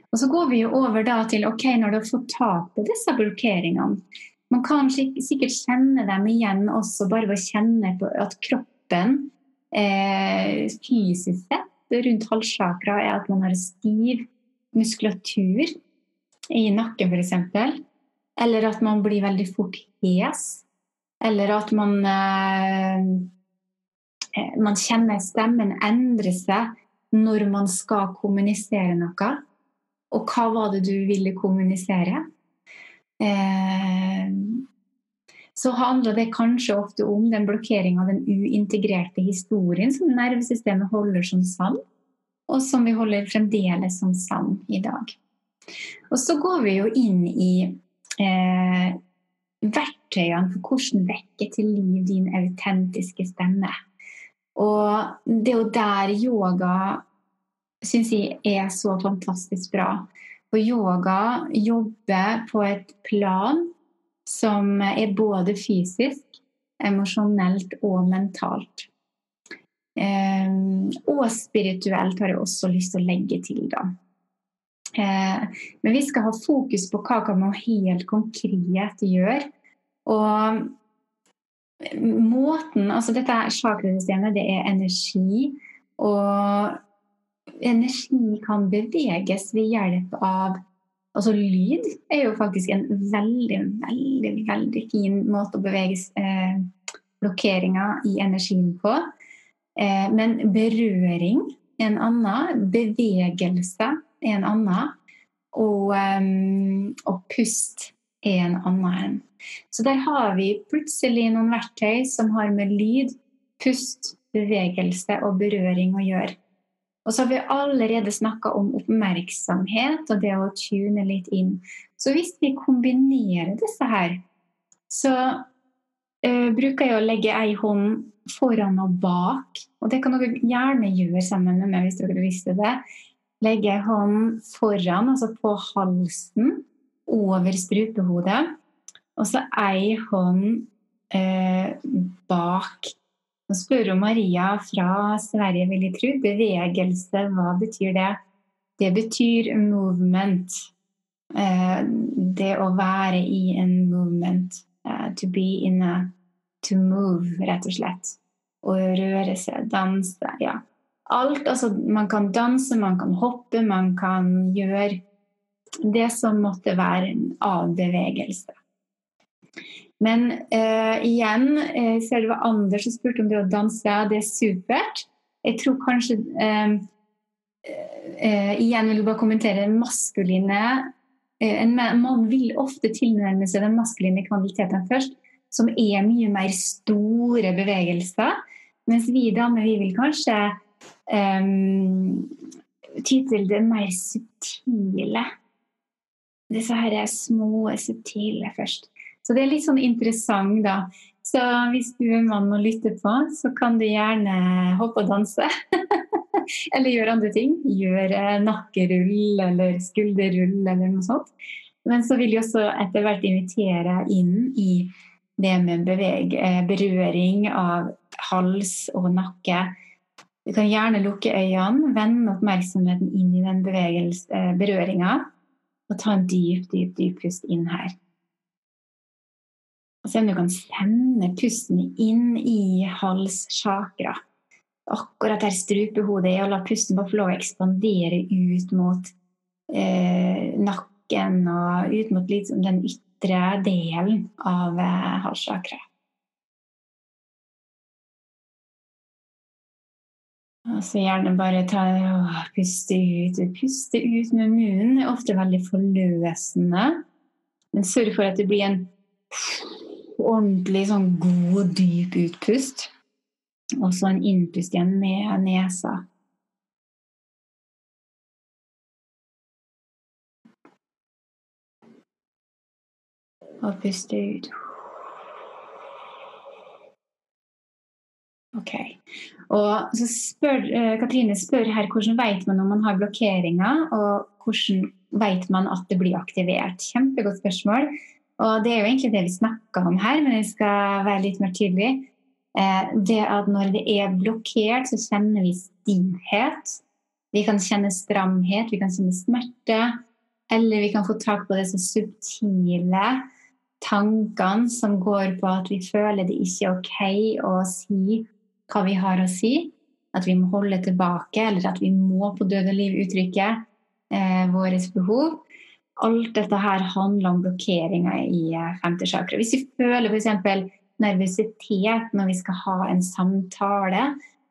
Og så går vi jo over da til ok, når du har fått tak på disse blokkeringene Man kan sikkert kjenne dem igjen også bare ved å kjenne på at kroppen eh, fysisk sett rundt halschakra er at man har stiv muskulatur i nakken f.eks. Eller at man blir veldig fort hes. Eller at man eh, Eh, man kjenner stemmen endre seg når man skal kommunisere noe. Og hva var det du ville kommunisere? Eh, så handler det kanskje ofte om den blokkeringa av den uintegrerte historien som nervesystemet holder som sann, og som vi holder fremdeles som sann i dag. Og så går vi jo inn i eh, verktøyene for hvordan vekke til liv din autentiske stemme. Og det er jo der yoga syns jeg er så fantastisk bra. For yoga jobber på et plan som er både fysisk, emosjonelt og mentalt. Um, og spirituelt har jeg også lyst til å legge til, da. Uh, men vi skal ha fokus på hva kan man helt konkret gjøre. Og måten Altså dette chakrasystemet, det er energi. Og energi kan beveges ved hjelp av Altså lyd er jo faktisk en veldig, veldig, veldig fin måte å bevege eh, blokkeringer i energien på. Eh, men berøring er en annen. Bevegelse er en annen. Og, um, og pust er en annen. Så der har vi plutselig noen verktøy som har med lyd, pust, bevegelse og berøring å gjøre. Og så har vi allerede snakka om oppmerksomhet og det å tune litt inn. Så hvis vi kombinerer disse her, så uh, bruker jeg å legge ei hånd foran og bak. Og det kan dere gjerne gjøre sammen med meg hvis dere visste det. Legge hånden foran, altså på halsen, over strupehodet. Og så ei hånd eh, bak. Nå spør Maria fra Sverige, vil jeg tro. Bevegelse, hva betyr det? Det betyr movement. Eh, det å være i en movement. Eh, to be in a To move, rett og slett. Å røre seg, danse. Ja. Alt. Altså, man kan danse, man kan hoppe, man kan gjøre det som måtte være en avbevegelse. Men uh, igjen, eh, ser det var Anders som spurte om det å danse. Det er supert. Jeg tror kanskje uh, Igjen vil jeg bare kommentere den maskuline En mann vil ofte tilnærme seg den maskuline kvaliteten først, som er mye mer store bevegelser. Mens vi damer vi vil kanskje um, ty til det mer subtile. Disse her er små, subtile først. Så det er litt sånn interessant, da. Så hvis du er mann og lytter på, så kan du gjerne hoppe og danse. (laughs) eller gjøre andre ting. Gjør eh, nakkerull eller skulderrull eller noe sånt. Men så vil jeg også etter hvert invitere inn i det med beveg, eh, berøring av hals og nakke. Du kan gjerne lukke øynene, vende oppmerksomheten inn i den eh, berøringa, og ta en dyp, dyp, dyp pust inn her. Og se om du kan sende pusten inn i halssjakra. Akkurat der strupehodet er, og la pusten bare få lov å ekspandere ut mot eh, nakken og ut mot liksom den ytre delen av eh, halschakra. Og så gjerne bare ta, å, puste ut. Puste ut med munnen er ofte veldig forløsende. Men sørg for at det blir en ordentlig sånn god, dyp utpust. Og så en innpust igjen med nesa. Og puste ut. Ok. Og så spør, uh, Katrine spør her hvordan vet man om man har blokkeringer, og hvordan vet man at det blir aktivert. Kjempegodt spørsmål. Og det er jo egentlig det vi snakker om her, men jeg skal være litt mer tydelig. Eh, det at når det er blokkert, så kjenner vi stivhet. Vi kan kjenne stramhet, vi kan kjenne smerte. Eller vi kan få tak på det så subtile tankene som går på at vi føler det ikke er ok å si hva vi har å si. At vi må holde tilbake, eller at vi må på død og liv uttrykke eh, våre behov alt dette her handler om blokkeringer i eh, femte chakra. Hvis vi føler f.eks. nervøsitet når vi skal ha en samtale,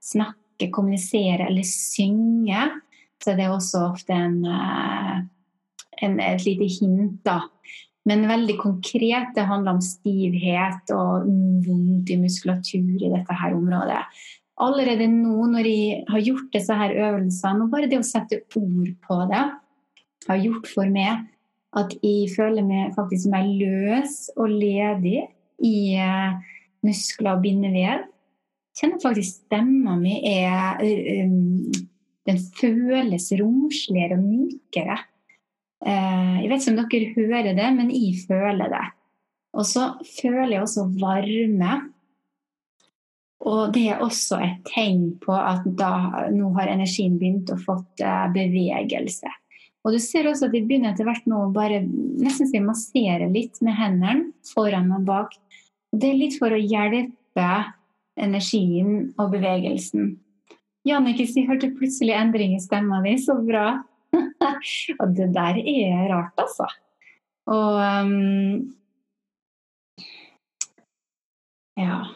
snakke, kommunisere eller synge, så er det også ofte en, eh, en, et lite hint. da. Men veldig konkret, det handler om stivhet og vondt i muskulatur i dette her området. Allerede nå når jeg har gjort disse her øvelsene, og bare det å sette ord på det, har gjort for meg at jeg føler meg faktisk mer løs og ledig i eh, muskler og bindevev. Kjenner faktisk stemma mi er um, Den føles romsligere og mykere. Uh, jeg vet ikke om dere hører det, men jeg føler det. Og så føler jeg også varme. Og det er også et tegn på at da, nå har energien begynt å få bevegelse. Og du ser også at de begynner etter hvert nå å bare nesten si massere litt med hendene foran og bak. Det er litt for å hjelpe energien og bevegelsen. Jannicke, jeg hørte plutselig endring i stemma di. Så bra. (laughs) og det der er rart, altså. Og um, Ja.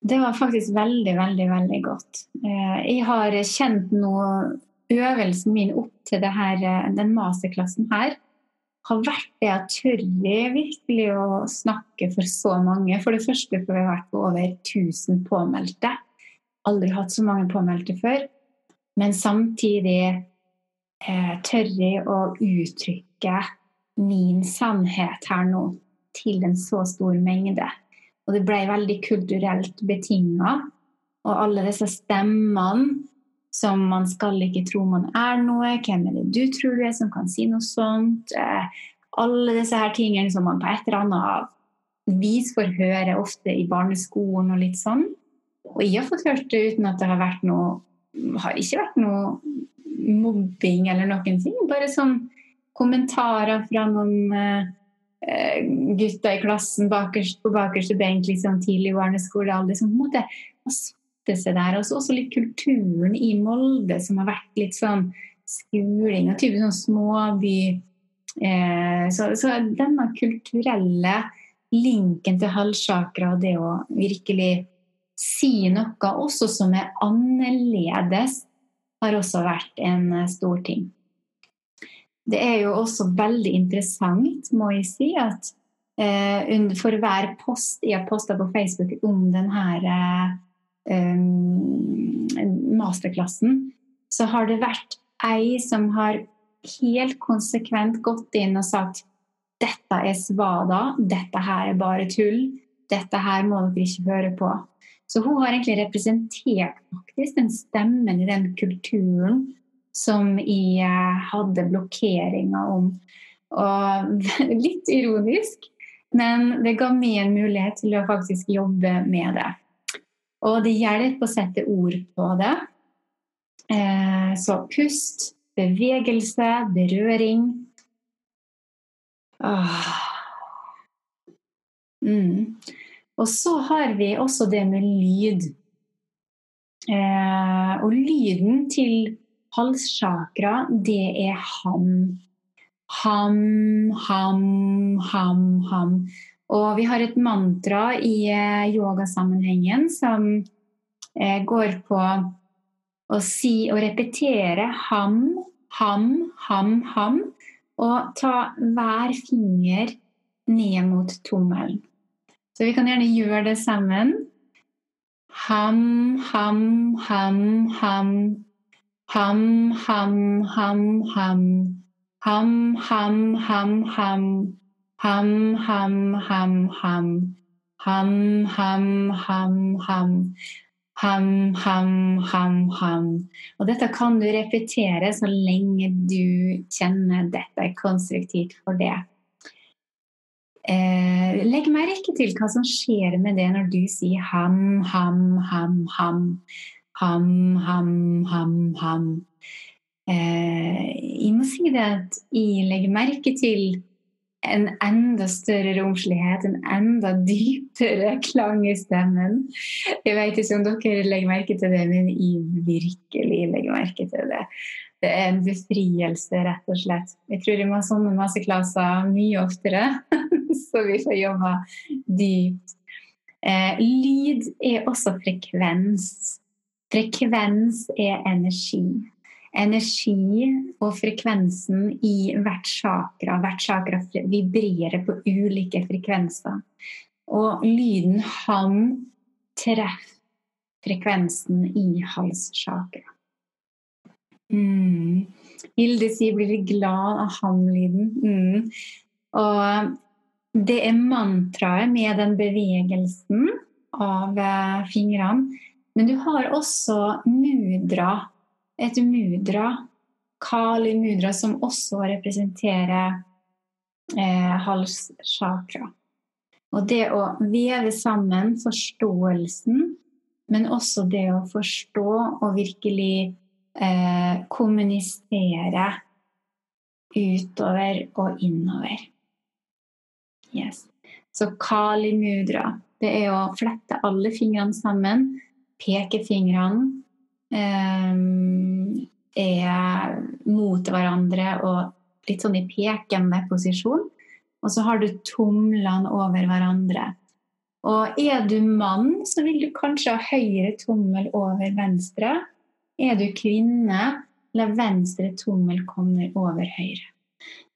Det var faktisk veldig, veldig, veldig godt. Eh, jeg har kjent noe øvelsen min opp til her, eh, den masterklassen her har vært det at tør virkelig å snakke for så mange. For det første for vi har vært på over 1000 påmeldte. Aldri hatt så mange påmeldte før. Men samtidig eh, tørre å uttrykke min sannhet her nå til en så stor mengde. Og det ble veldig kulturelt betinga. Og alle disse stemmene som man skal ikke tro man er noe. Hvem er det du tror du er som kan si noe sånt? Eh, alle disse her tingene som man på et eller annet vis får høre ofte i barneskolen og litt sånn. Og jeg har fått hørt det uten at det har vært noe har ikke vært noe mobbing eller noen ting. Bare sånn kommentarer fra noen eh, gutter i klassen bakerst, på bakerste benk liksom, tidlig i barneskolealder som på en måte seg der. Og også litt kulturen i Molde som har vært litt sånn skuling og type sånn småby. Eh, så, så, denne kulturelle linken til halvsjakra og det å virkelig si noe også som er annerledes, har også vært en eh, stor ting. Det er jo også veldig interessant, må jeg si, at eh, for hver post jeg har posta på Facebook om denne eh, masterklassen, så har det vært ei som har helt konsekvent gått inn og sagt dette er svada, dette her er bare tull, dette her må dere ikke høre på. Så hun har egentlig representert faktisk den stemmen i den kulturen som jeg eh, hadde blokkeringer om. Og (laughs) litt ironisk, men det ga meg en mulighet til å faktisk jobbe med det. Og det hjelper å sette ord på det. Eh, så pust, bevegelse, berøring. Åh. Mm. Og så har vi også det med lyd. Eh, og lyden til halssjakra, det er ham. Ham, ham, ham, ham. Og vi har et mantra i eh, yogasammenhengen som eh, går på å si og repetere ham, ham, ham, ham. Og ta hver finger ned mot tommelen. Så vi kan gjerne gjøre det sammen. Ham, ham, ham, ham. Ham, ham, ham, ham. Ham, ham, ham, ham. Ham, ham, ham, ham. Ham, ham, ham, ham. Ham, ham, ham, ham. Og dette kan du repetere så lenge du kjenner dette konstruktivt for det. Eh, legg merke til hva som skjer med det når du sier ham, ham, ham, ham. Ham, ham, ham, ham. Eh, jeg må si det at jeg legger merke til en enda større romslighet, en enda dypere (laughs) klang i stemmen. Jeg vet ikke om dere legger merke til det, men jeg virkelig legger merke til det. Det er en befrielse, rett og slett. Jeg tror vi må ha sånne masseklasser mye oftere, (laughs) så vi får jobba dypt. Eh, lyd er også frekvens. Frekvens er energi energi og frekvensen i hvert chakra. Hvert chakra vibrerer på ulike frekvenser. Og lyden han treffer frekvensen i halschakra. Mm. Hilde sier blir glad av ham-lyden. Mm. Og det er mantraet med den bevegelsen av eh, fingrene. Men du har også mudra et mudra, Kali mudra, som også representerer eh, halschakra. Og det å veve sammen forståelsen, men også det å forstå og virkelig eh, kommunisere utover og innover. Yes. Så Kali mudra, det er å flette alle fingrene sammen, pekefingrene eh, er mot hverandre og litt sånn i pekende posisjon. Og så har du tomlene over hverandre. Og er du mann, så vil du kanskje ha høyre tommel over venstre. Er du kvinne, la venstre tommel komme over høyre.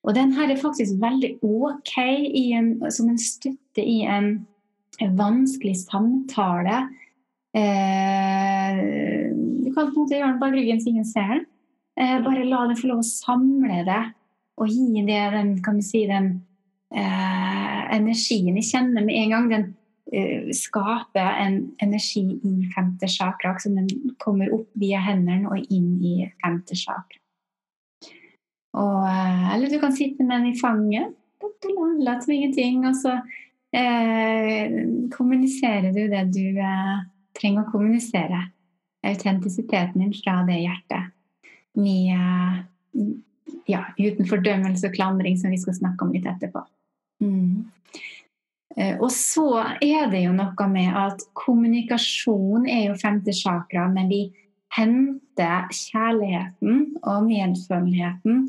Og den her er faktisk veldig ok en, som en støtte i en, vanskelig samtale. Eh, kan på en måte gjøre den bak ryggen så ingen ser den. Eh, bare la den få lov å samle det og gi det den, kan du si, den eh, energien jeg kjenner med en gang. Den skaper en energi i femte chakra, som den kommer opp via hendene og inn i femte chakra. Og, eh, eller du kan sitte med den i fanget. Lat som ingenting. Og så eh, kommuniserer du det du eh, trenger å kommunisere autentisiteten din fra det hjertet. Mye ja, uten fordømmelse og klandring, som vi skal snakke om litt etterpå. Mm. Eh, og så er det jo noe med at kommunikasjon er jo femte chakra, men vi henter kjærligheten og medfølenheten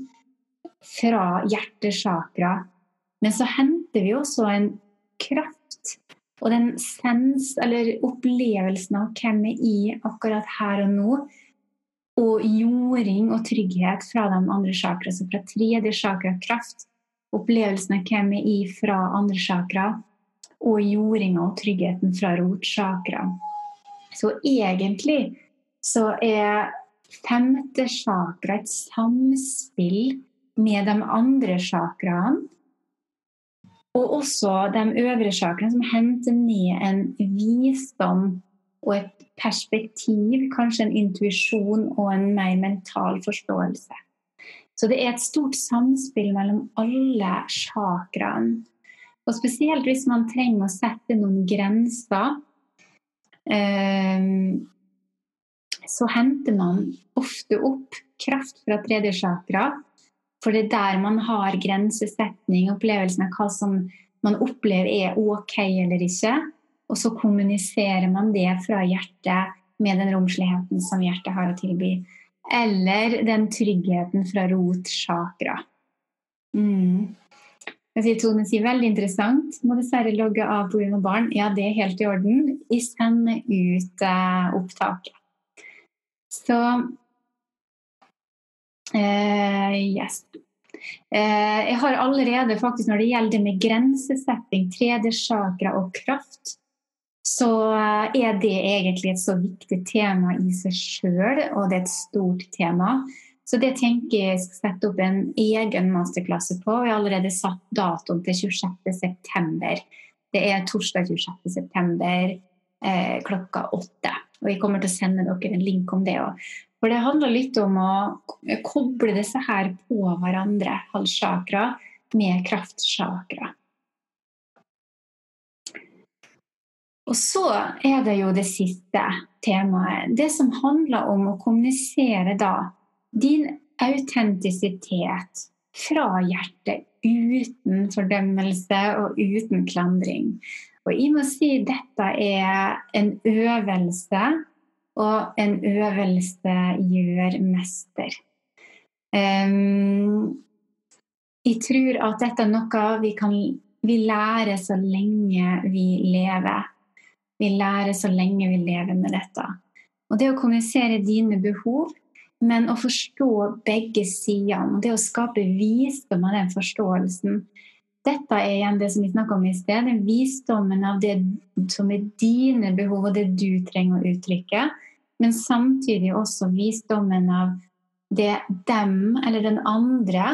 fra hjertesakra. Men så henter vi også en kraft og den sens, eller opplevelsen av hvem er akkurat her og nå, og jording og trygghet fra de andre chakra, så fra tredje chakra kraft, opplevelsen av hvem er fra andre chakra, og jordinga og tryggheten fra rotsjakra. Så egentlig så er femte chakra et samspill med de andre chakraene og også de øvre chakraene som henter ned en visdom og et perspektiv, kanskje en intuisjon og en mer mental forståelse. Så det er et stort samspill mellom alle chakraene. Og spesielt hvis man trenger å sette noen grenser, eh, så henter man ofte opp kraft fra tredje chakra. For det er der man har grensesetning, opplevelsen av hva som man opplever er ok eller ikke. Og så kommuniserer man det fra hjertet med den romsligheten som hjertet har å tilby. Eller den tryggheten fra rot chakra. Mm. Jeg sier Tone sier veldig interessant. Må dessverre logge av pga. barn. Ja, det er helt i orden. Vi sender ut eh, opptaket. Så eh, Yes. Eh, jeg har allerede faktisk når det gjelder med grensesetting, 3D-chakra og kraft, så eh, er det egentlig et så viktig tema i seg sjøl, og det er et stort tema. Så det tenker jeg skal sette opp en egen masterklasse på. Jeg har allerede satt datoen til 26.9. Det er torsdag 26.9 eh, klokka åtte. Og jeg kommer til å sende dere en link om det òg. For det handler litt om å koble disse her på hverandre, halssjakra, med kraftsjakra. Og så er det jo det siste temaet. Det som handler om å kommunisere da din autentisitet fra hjertet uten fordømmelse og uten klandring. Og jeg må si dette er en øvelse, og en øvelse gjør mester. Um, jeg tror at dette er noe vi kan vi lærer så lenge vi lever. Vi lærer så lenge vi lever med dette. Og det å kommunisere dine behov, men å forstå begge sidene, det å skape visdom av den forståelsen, dette er igjen det som vi snakka om i sted. Den visdommen av det som er dine behov, og det du trenger å uttrykke. Men samtidig også visdommen av det dem eller den andre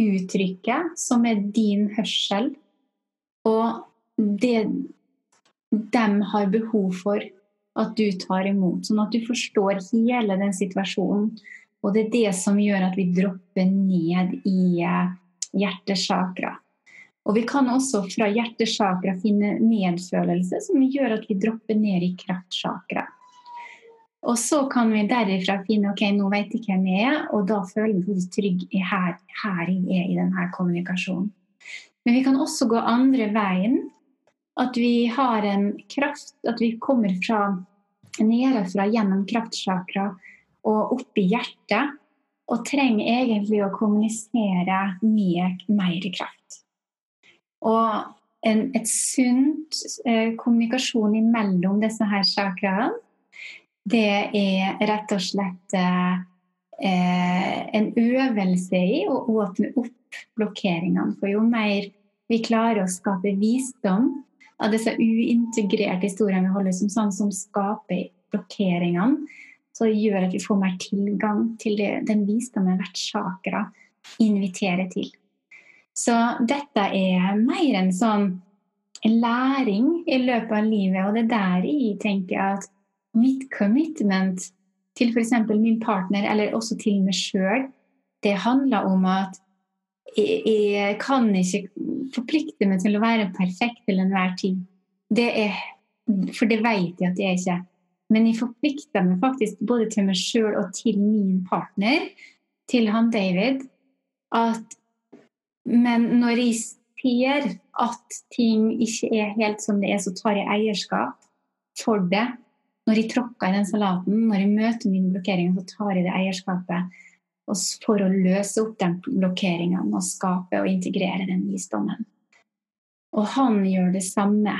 uttrykker, som er din hørsel. Og det dem har behov for at du tar imot. Sånn at du forstår hele den situasjonen. Og det er det som gjør at vi dropper ned i eh, hjertesakra. Og vi kan også fra hjertesakra finne medfølelse, som gjør at vi dropper ned i kraftsakra. Og så kan vi derifra finne ok, nå vet jeg hvem jeg er, og da føler vi oss trygg her, her jeg er i denne kommunikasjonen. Men vi kan også gå andre veien at vi har en kraft, at vi kommer fra nedenfra gjennom kraftsjakra og opp i hjertet. Og trenger egentlig å kommunisere med mer kraft. Og en, et sunt eh, kommunikasjon imellom disse her chakraene, det er rett og slett eh, en øvelse i å åpne opp blokkeringene. For jo mer vi klarer å skape visdom av disse uintegrerte historiene vi holder som sånn som skaper blokkeringene, så gjør at vi får mer tilgang til det, den visdommen hvert chakra inviterer til. Så dette er mer en sånn læring i løpet av livet, og det er der jeg tenker at mitt commitment til f.eks. min partner, eller også til meg sjøl, det handler om at jeg, jeg kan ikke forplikte meg til å være perfekt til enhver tid. Det er, for det vet jeg at jeg ikke. er. Men jeg forplikter meg faktisk både til meg sjøl og til min partner, til han David, at Men når jeg ser at ting ikke er helt som det er, så tar jeg eierskap for det. Når jeg tråkker i den salaten, når jeg møter mine blokkeringer, så tar jeg det eierskapet for å løse opp den blokkeringen og skape og integrere den visdommen. Og han gjør det samme.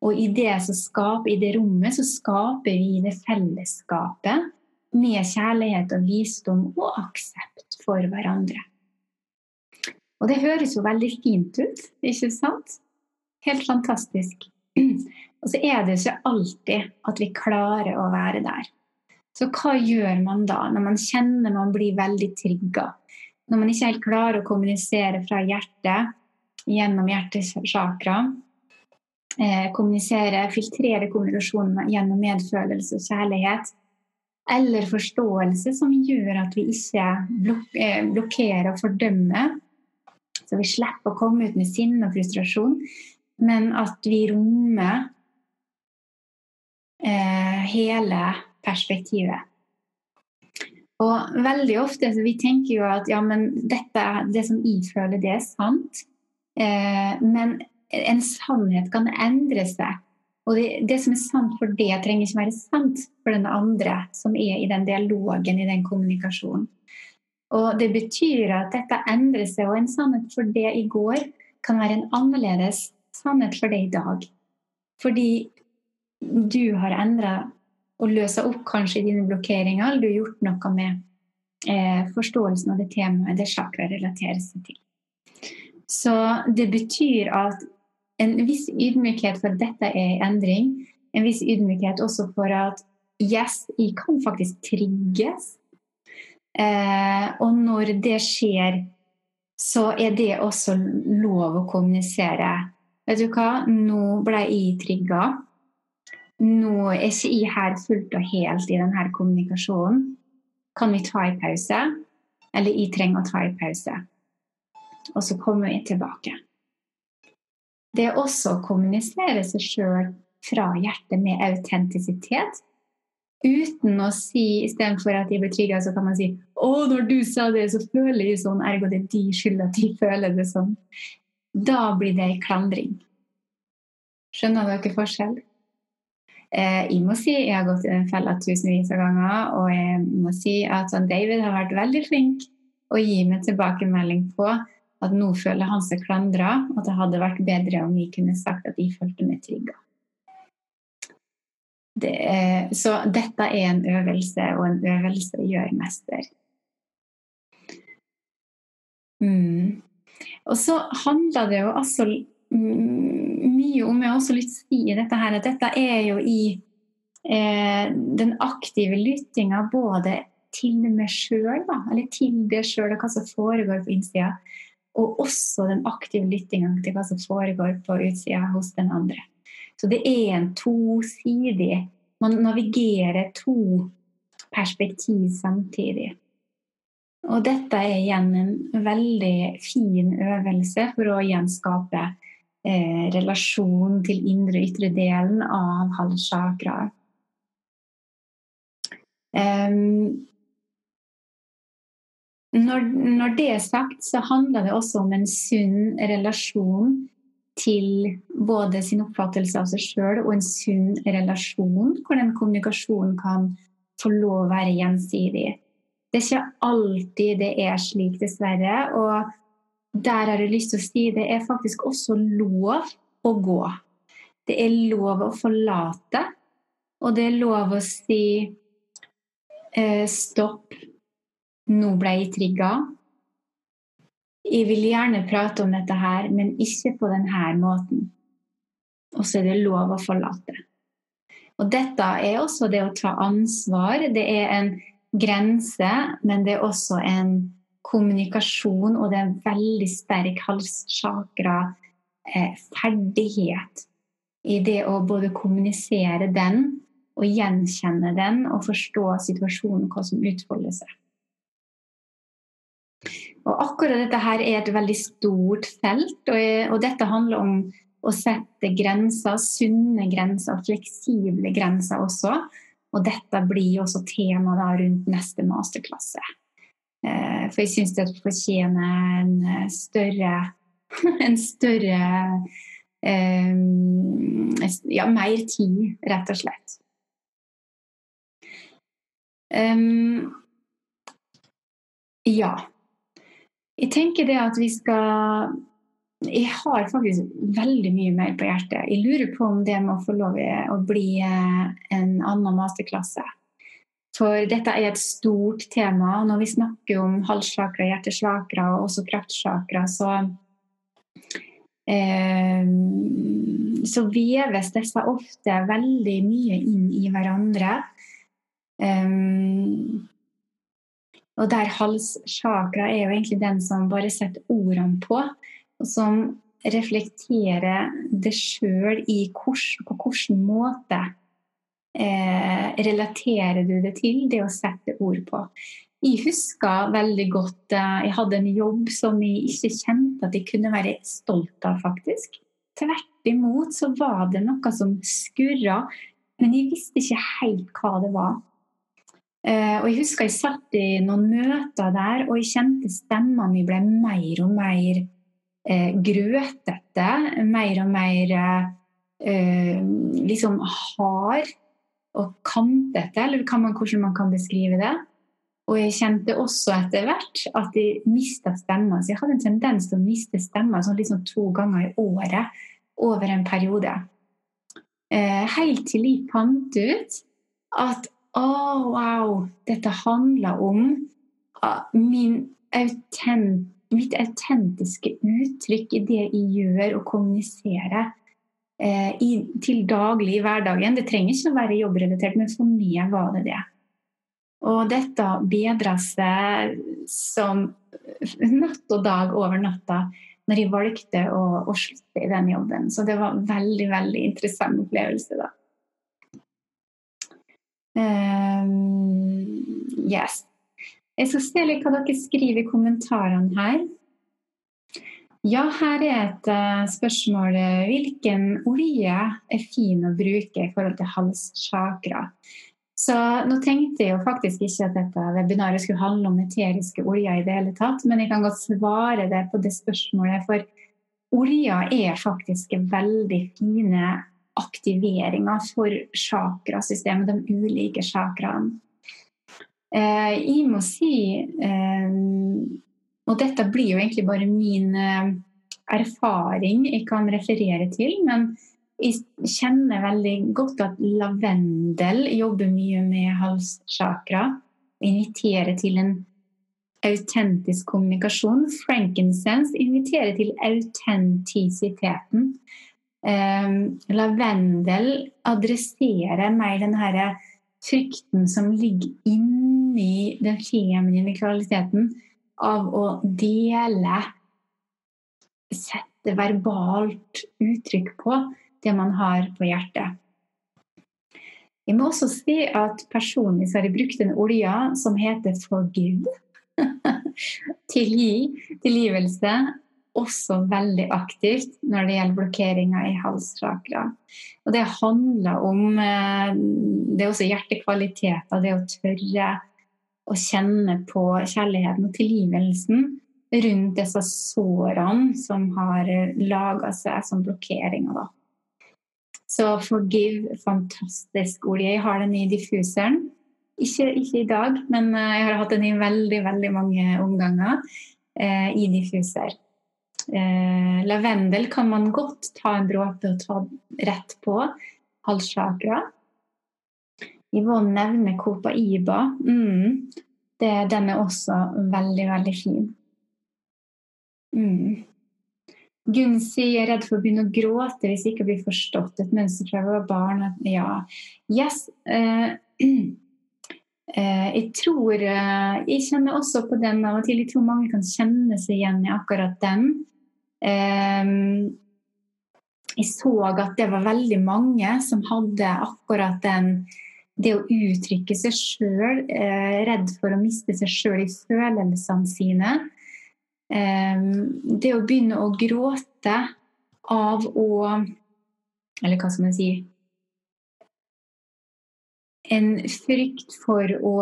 Og i det, skaper, i det rommet så skaper vi det fellesskapet med kjærlighet og visdom og aksept for hverandre. Og det høres jo veldig fint ut, ikke sant? Helt fantastisk. (clears throat) Og så er det ikke alltid at vi klarer å være der. Så hva gjør man da, når man kjenner man blir veldig trigga? Når man ikke helt klarer å kommunisere fra hjertet gjennom hjertesakra? eh, kommunisere, filtrere kommunikasjonen gjennom medfølelse og kjærlighet. Eller forståelse som gjør at vi ikke blok eh, blokkerer og fordømmer. Så vi slipper å komme ut med sinne og frustrasjon, men at vi rommer eh, hele perspektivet. Og veldig ofte så vi tenker jo at ja, men dette, det som jeg føler, det er sant. Eh, men en sannhet kan endre seg. Og det, det, som er sant for det, trenger ikke være sant for den andre som er i den dialogen, i den kommunikasjonen. Og det betyr at dette endrer seg, og en sannhet for det i går kan være en annerledes sannhet for det i dag. Fordi du har endra og løsa opp kanskje dine blokkeringer, eller du har gjort noe med eh, forståelsen av det temaet det chakra relaterer seg til. Så det betyr at en viss ydmykhet for at dette er en endring, en viss ydmykhet også for at yes, jeg kan faktisk trigges. Eh, og når det skjer, så er det også lov å kommunisere. Vet du hva, nå ble jeg trigga nå er ikke jeg her fullt og helt i denne kommunikasjonen. Kan vi ta en pause? Eller jeg trenger å ta en pause. Og så kommer vi tilbake. Det er også å kommunisere seg sjøl fra hjertet med autentisitet. Uten å si, istedenfor at jeg blir trigga, så kan man si 'Å, når du sa det, så føler jeg sånn', ergo det er de skyld at de føler det sånn. Da blir det klandring. Skjønner dere forskjell? Eh, jeg må si jeg har gått i den fella tusenvis av ganger, og jeg må si at David har vært veldig flink å gi meg tilbakemelding på at nå føler han seg klandra, og at det hadde vært bedre om vi kunne sagt at de følte meg trygga. Det så dette er en øvelse, og en øvelse gjør mester. Mm. Og så handler det jo altså mye om Jeg også litt sier si dette her, at dette er jo i eh, den aktive lyttinga både til meg sjøl, eller til det sjøl og hva som foregår på innsida, og også den aktive lyttinga til hva som foregår på utsida hos den andre. Så det er en tosidig Man navigerer to perspektiv samtidig. Og dette er igjen en veldig fin øvelse for å gjenskape eh, relasjon til indre og ytre delen av halssakra. Um, når, når, det er sagt, så handler det også om en sunn relasjon til både sin oppfattelse av seg sjøl og en sunn relasjon hvor den kommunikasjonen kan få lov å være gjensidig. Det er ikke alltid det er slik, dessverre. Og der har jeg lyst til å si det er faktisk også lov å gå. Det er lov å forlate, og det er lov å si eh, stopp, nå ble jeg trigga. Jeg vil gjerne prate om dette her, men ikke på denne måten. Og så er det lov å forlate. Og dette er også det å ta ansvar. Det er en grense, men det er også en kommunikasjon, og det er en veldig sterk ferdighet eh, i det å både kommunisere den og gjenkjenne den og forstå situasjonen, hva som utfolder seg. Og akkurat dette her er et veldig stort felt, og, og dette handler om å sette grenser, sunne grenser, fleksible grenser også. Og dette blir også tema rundt neste masterklasse. Eh, for jeg syns det fortjener en eh, større (laughs) En større um, Ja, mer tid, rett og slett. Ja. Jeg tenker det at vi skal Jeg har faktisk veldig mye mer på hjertet. Jeg lurer på om det med å få lov å bli en annen masterklasse. For dette er et stort tema. Når vi snakker om halssjakra, hjertesjakra og også kraftsjakra, så eh, så veves disse ofte veldig mye inn i hverandre. Um, og der halssjakra er jo egentlig den som bare setter ordene på, og som reflekterer det sjøl på hvilken måte eh, relaterer du det til det å sette ord på. Jeg husker veldig godt eh, jeg hadde en jobb som jeg ikke kjente at jeg kunne være stolt av, faktisk. Tvert imot så var det noe som skurra, men jeg visste ikke helt hva det var. Eh, og Jeg husker jeg satt i noen møter der, og jeg kjente stemma mi ble mer og mer grøtete. Mer og mer liksom hard og kantete, eller man, hvordan man kan beskrive det. Og jeg kjente også etter hvert at jeg mista stemmer. Så jeg hadde en tendens til å miste stemmer sånn liksom to ganger i året over en periode. Eh, helt til jeg fant ut at å, oh, wow, dette handler om min autent, mitt autentiske uttrykk i det jeg gjør og kommuniserer eh, i, til daglig i hverdagen. Det trenger ikke å være jobbrelatert, men for meg var det det. Og dette bedra seg som natt og dag over natta når jeg valgte å, å, slutte i den jobben. Så det var en veldig, veldig interessant opplevelse, da. Um, yes. Jeg skal se litt hva dere skriver i kommentarene her. Ja, her er et uh, spørsmål. Hvilken olje er fin å bruke i forhold til halschakra? Så nå tenkte jeg jo faktisk ikke at dette webinaret skulle handle om eteriske oljer i det hele tatt, men jeg kan godt svare det på det spørsmålet. For oljer er faktisk veldig fine aktiveringer for chakrasystemet, de ulike chakraene. Eh, jeg må si eh, Og dette blir jo egentlig bare min eh, erfaring jeg kan referere til, men jeg kjenner veldig godt at lavendel jobber mye med halschakra. Inviterer til en autentisk kommunikasjon. Frankincense inviterer til autentisiteten. Um, lavendel adresserer mer den her frykten som ligger inni den feminine kvaliteten av å dele, sette verbalt uttrykk på det man har på hjertet. Jeg må også si at personlig så har jeg brukt en olje som heter forgive. (laughs) Tilgi, tilgivelse, også veldig aktivt når det gjelder blokkeringer i halschakra. Og det handler om eh, Det er også hjertekvaliteter, det å tørre å kjenne på kjærligheten og tilgivelsen rundt disse sårene som har laga seg som blokkeringer. da. Så Forgive, fantastisk olje. Jeg har den i diffuseren. Ikke, ikke, i dag, men eh, jeg har hatt den i veldig veldig mange omganger eh, i diffuser. Eh, lavendel kan man godt ta en dråpe og ta rett på. Halschakra. Yvonne nevner Copaiba. Mm. Det, den er også veldig, veldig fin. Mm. jeg er redd for å begynne å gråte hvis jeg ikke blir forstått. Et mønster fra jeg var barn. Ja. Yes. Uh, uh, (clears throat) jeg tror uh, Jeg kjenner også på den av og til. Jeg tror mange kan kjenne seg igjen i akkurat den. jeg så at det var veldig mange som hadde akkurat den det å uttrykke seg sjøl, redd for å miste seg sjøl i følelsene sine. Det å begynne å gråte av å Eller hva skal man si En frykt for å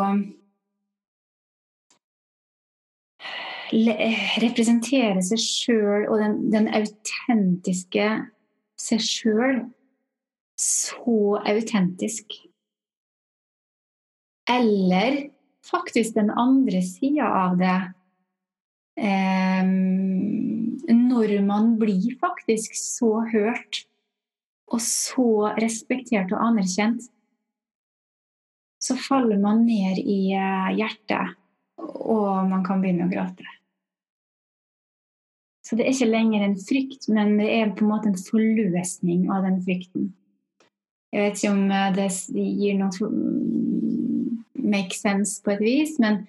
representere seg sjøl og den, den, autentiske seg sjøl så autentisk. Eller faktisk den andre sida av det når man blir faktisk så hørt og så respektert og anerkjent, så faller man ned i eh, hjertet, og man kan begynne å gråte. Så det er ikke lenger en frykt, men det er på en måte en forløsning av den frykten. Jeg vet ikke om eh, det gir noe make sense på et vis, men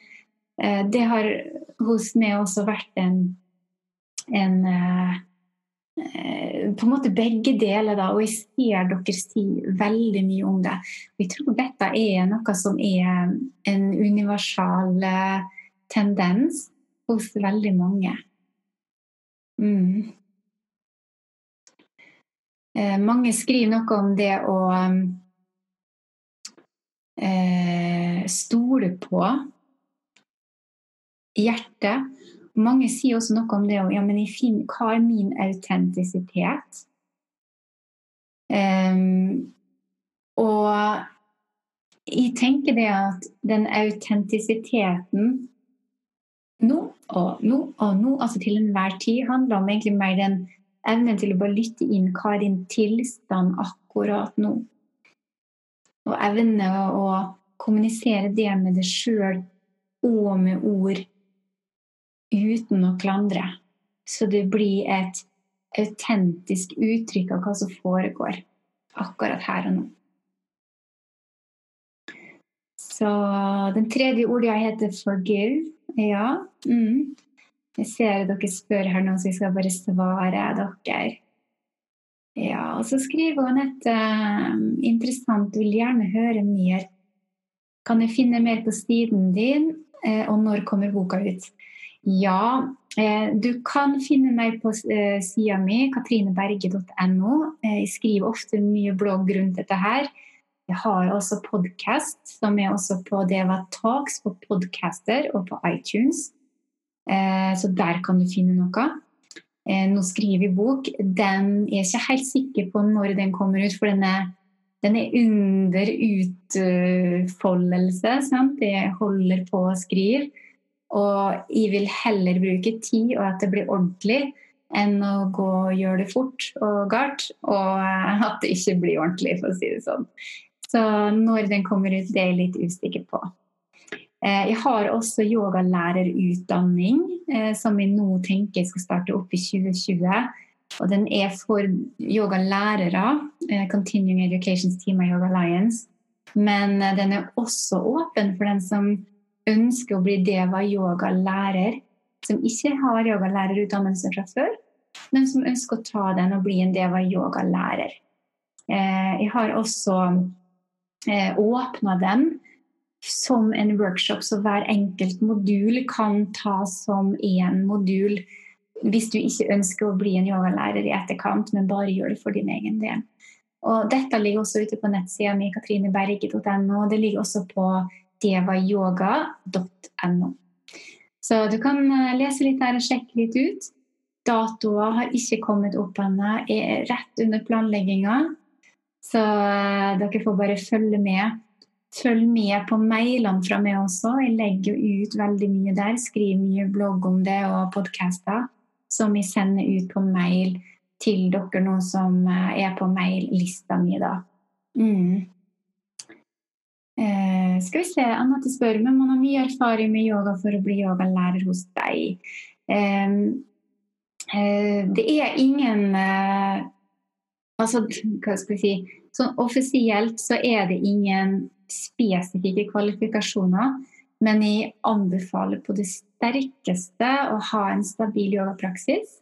eh, det har hos meg også vært en, en, eh, eh, på en måte begge deler, da, og jeg ser dere si veldig mye om det. Og jeg tror dette er noe som er en universal eh, tendens hos veldig mange. Mm. Eh, mange skriver noe om det å eh, stole på hjertet. Mange sier også noe om det ja, men finner, Hva er min autentisitet? Um, og jeg tenker det at den autentisiteten nå og nå og nå, altså til enhver tid, handler om egentlig mer den evnen til å bare lytte inn hva er din tilstand akkurat nå. Og evne å kommunisere det med deg sjøl og med ord uten å klandre. Så det blir et autentisk uttrykk av hva som foregår akkurat her og nå. Så den tredje ordet heter 'forgive'. Ja. Mm. Jeg ser dere spør her nå, så jeg skal bare svare dere. Ja, og så skriver Anette interessant, vil gjerne høre mer. Kan jeg finne mer på siden din, eh, og når kommer boka ut? Ja, eh, du kan finne meg på eh, sida mi, katrineberge.no. Jeg skriver ofte mye blogg rundt dette her. Jeg har også podkast, som er også på Deva Talks på podcaster og på iTunes. Så der kan du finne noe. Eh, nå skriver bok. Den er ikke helt sikker på når den kommer ut, for den er, den er under utfoldelse. Sant? Jeg holder på å skrive. Og jeg vil heller bruke tid og at det blir ordentlig, enn å gå og gjøre det fort og galt, og at det ikke blir ordentlig, for å si det sånn. Så når den kommer ut, det er jeg litt usikker på. Eh, jeg har også yogalærerutdanning eh, som jeg nå tenker jeg skal starte opp i 2020. Og den er for yogalærere, eh, Continuing Education Team of Yoga Alliance. Men den er også åpen for den som ønsker å bli deva yogalærer, som ikke har yogalærerutdannelse fra før, men som ønsker å ta den og bli en deva yogalærer. Jeg har også åpna den som en workshop, så hver enkelt modul kan tas som én modul hvis du ikke ønsker å bli en yogalærer i etterkant, men bare gjør det for din egen del. Og dette ligger også ute på nettsida mi katrineberge.no. Det ligger også på devayoga.no. Så du kan eh, lese litt der og sjekke litt ut. Datoer har ikke kommet opp ennå, er rett under planlegginga. Så eh, dere får bare følge med Følg med på mailene fra meg også. Jeg legger ut veldig mye der. Skriver mye blogg om det og podkaster som jeg sender ut på mail til dere nå som eh, er på maillista mi, da. Mm. Eh, skal vi se, Anette spør om man har mye erfaring med yoga for å bli yogalærer hos deg. Eh, eh, det er ingen eh, Altså, hva skal vi si Sånn offisielt så er det ingen spesifikke kvalifikasjoner, men jeg anbefaler på det sterkeste å ha en stabil yogapraksis.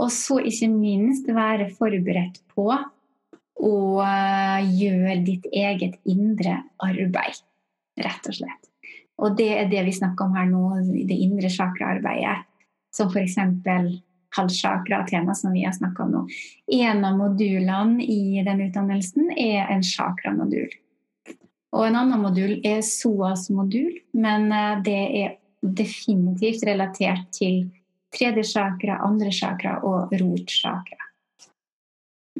Og så ikke minst være forberedt på å eh, gjøre ditt eget indre arbeid, rett og slett. Og det er det vi snakker om her nå, det indre chakraarbeidet. Som f.eks. halvchakra-tema, som vi har snakka om nå. En av modulene i den utdannelsen er en chakramodul. Og en annen modul er SOAS modul, men eh, det er definitivt relatert til tredje chakra, andre chakra og rotsjakra.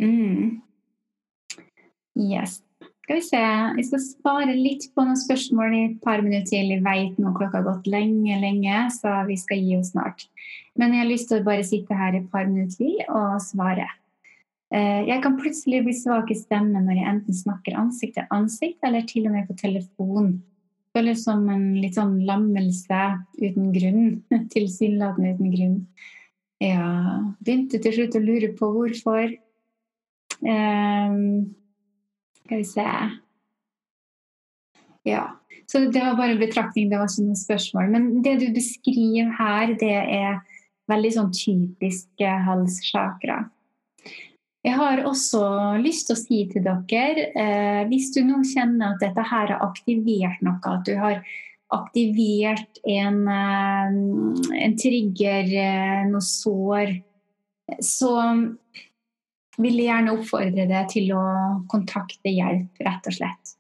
Mm. Yes. Skal vi se Jeg skal spare litt på noen spørsmål i et par minutter til. Jeg vet nå klokka har gått lenge, lenge, så vi skal gi oss snart. Men jeg har lyst til å bare sitte her et par minutter til og svare. Eh, jeg kan plutselig bli svak i stemmen når jeg enten snakker ansikt til ansikt, eller til og med på telefon. Føles som en litt sånn lammelse uten grunn. (laughs) Tilsynelatende uten grunn. Ja Begynte til slutt å lure på hvorfor. Um, skal vi se Ja. Så det var bare en betraktning, det var ikke noe spørsmål. Men det du beskriver her, det er Veldig sånn typiske halschakra. Jeg har også lyst til å si til dere, eh, hvis du nå kjenner at dette her har aktivert noe, at du har aktivert en, eh, en trigger, eh, noe sår, så vil jeg gjerne oppfordre deg til å kontakte hjelp, rett og slett.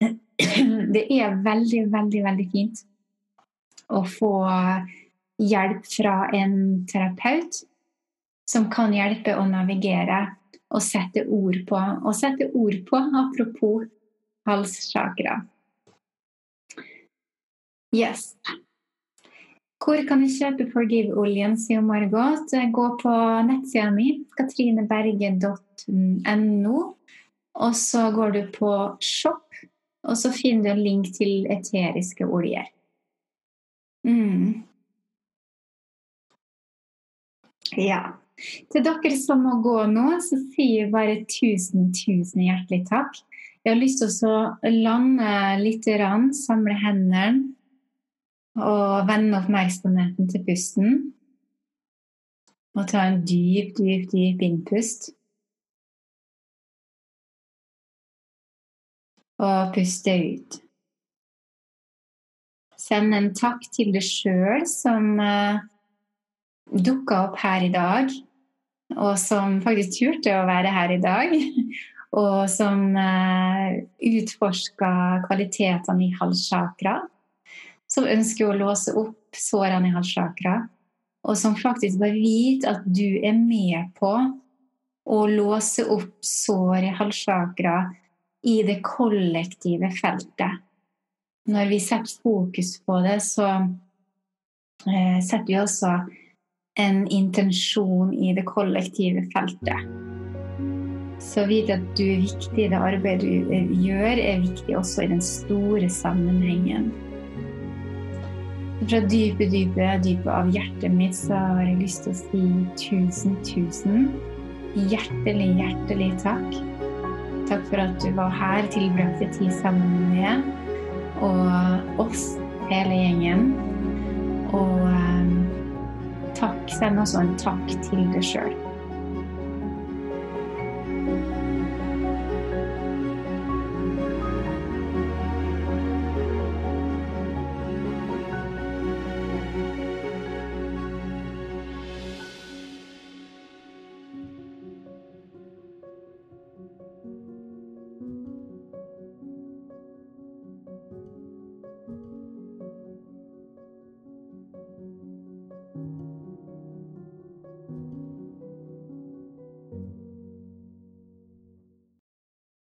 (clears throat) Det er veldig, veldig, veldig fint å få hjelp fra en terapeut som kan hjelpe å navigere og sette ord på. Og sette ord på, apropos halssakra. Yes. Hvor kan jeg kjøpe Forgive-oljen, sier Margot. Gå på nettsida mi, katrineberge.no. Og så går du på shop, og så finner du en link til eteriske oljer. Mm. Ja. Til dere som må gå nå, så sier jeg bare tusen, tusen hjertelig takk. Jeg har lyst til å lande litt, samle hendene og vende oppmerksomheten til pusten. Og ta en dyp, dyp, dyp innpust. Og puste ut. Send en takk til deg sjøl som eh, dukka opp her i dag, og som faktisk turte å være her i dag. Og som eh, utforska kvalitetene i halschakra som ønsker å låse opp sårene i halschakra, og som faktisk bare vet at du er med på å låse opp sår i halschakra i det kollektive feltet. Når vi setter fokus på det, så eh, setter vi også en intensjon i det kollektive feltet. Så vite at du er viktig det arbeidet du eh, gjør, er viktig også i den store sammenhengen. Fra dype, dype, dype av hjertet mitt så har jeg lyst til å si tusen, tusen hjertelig, hjertelig takk. Takk for at du var her, tilbrakte tid sammen med og oss, hele gjengen. Og um, takk, send også en takk til deg sjøl.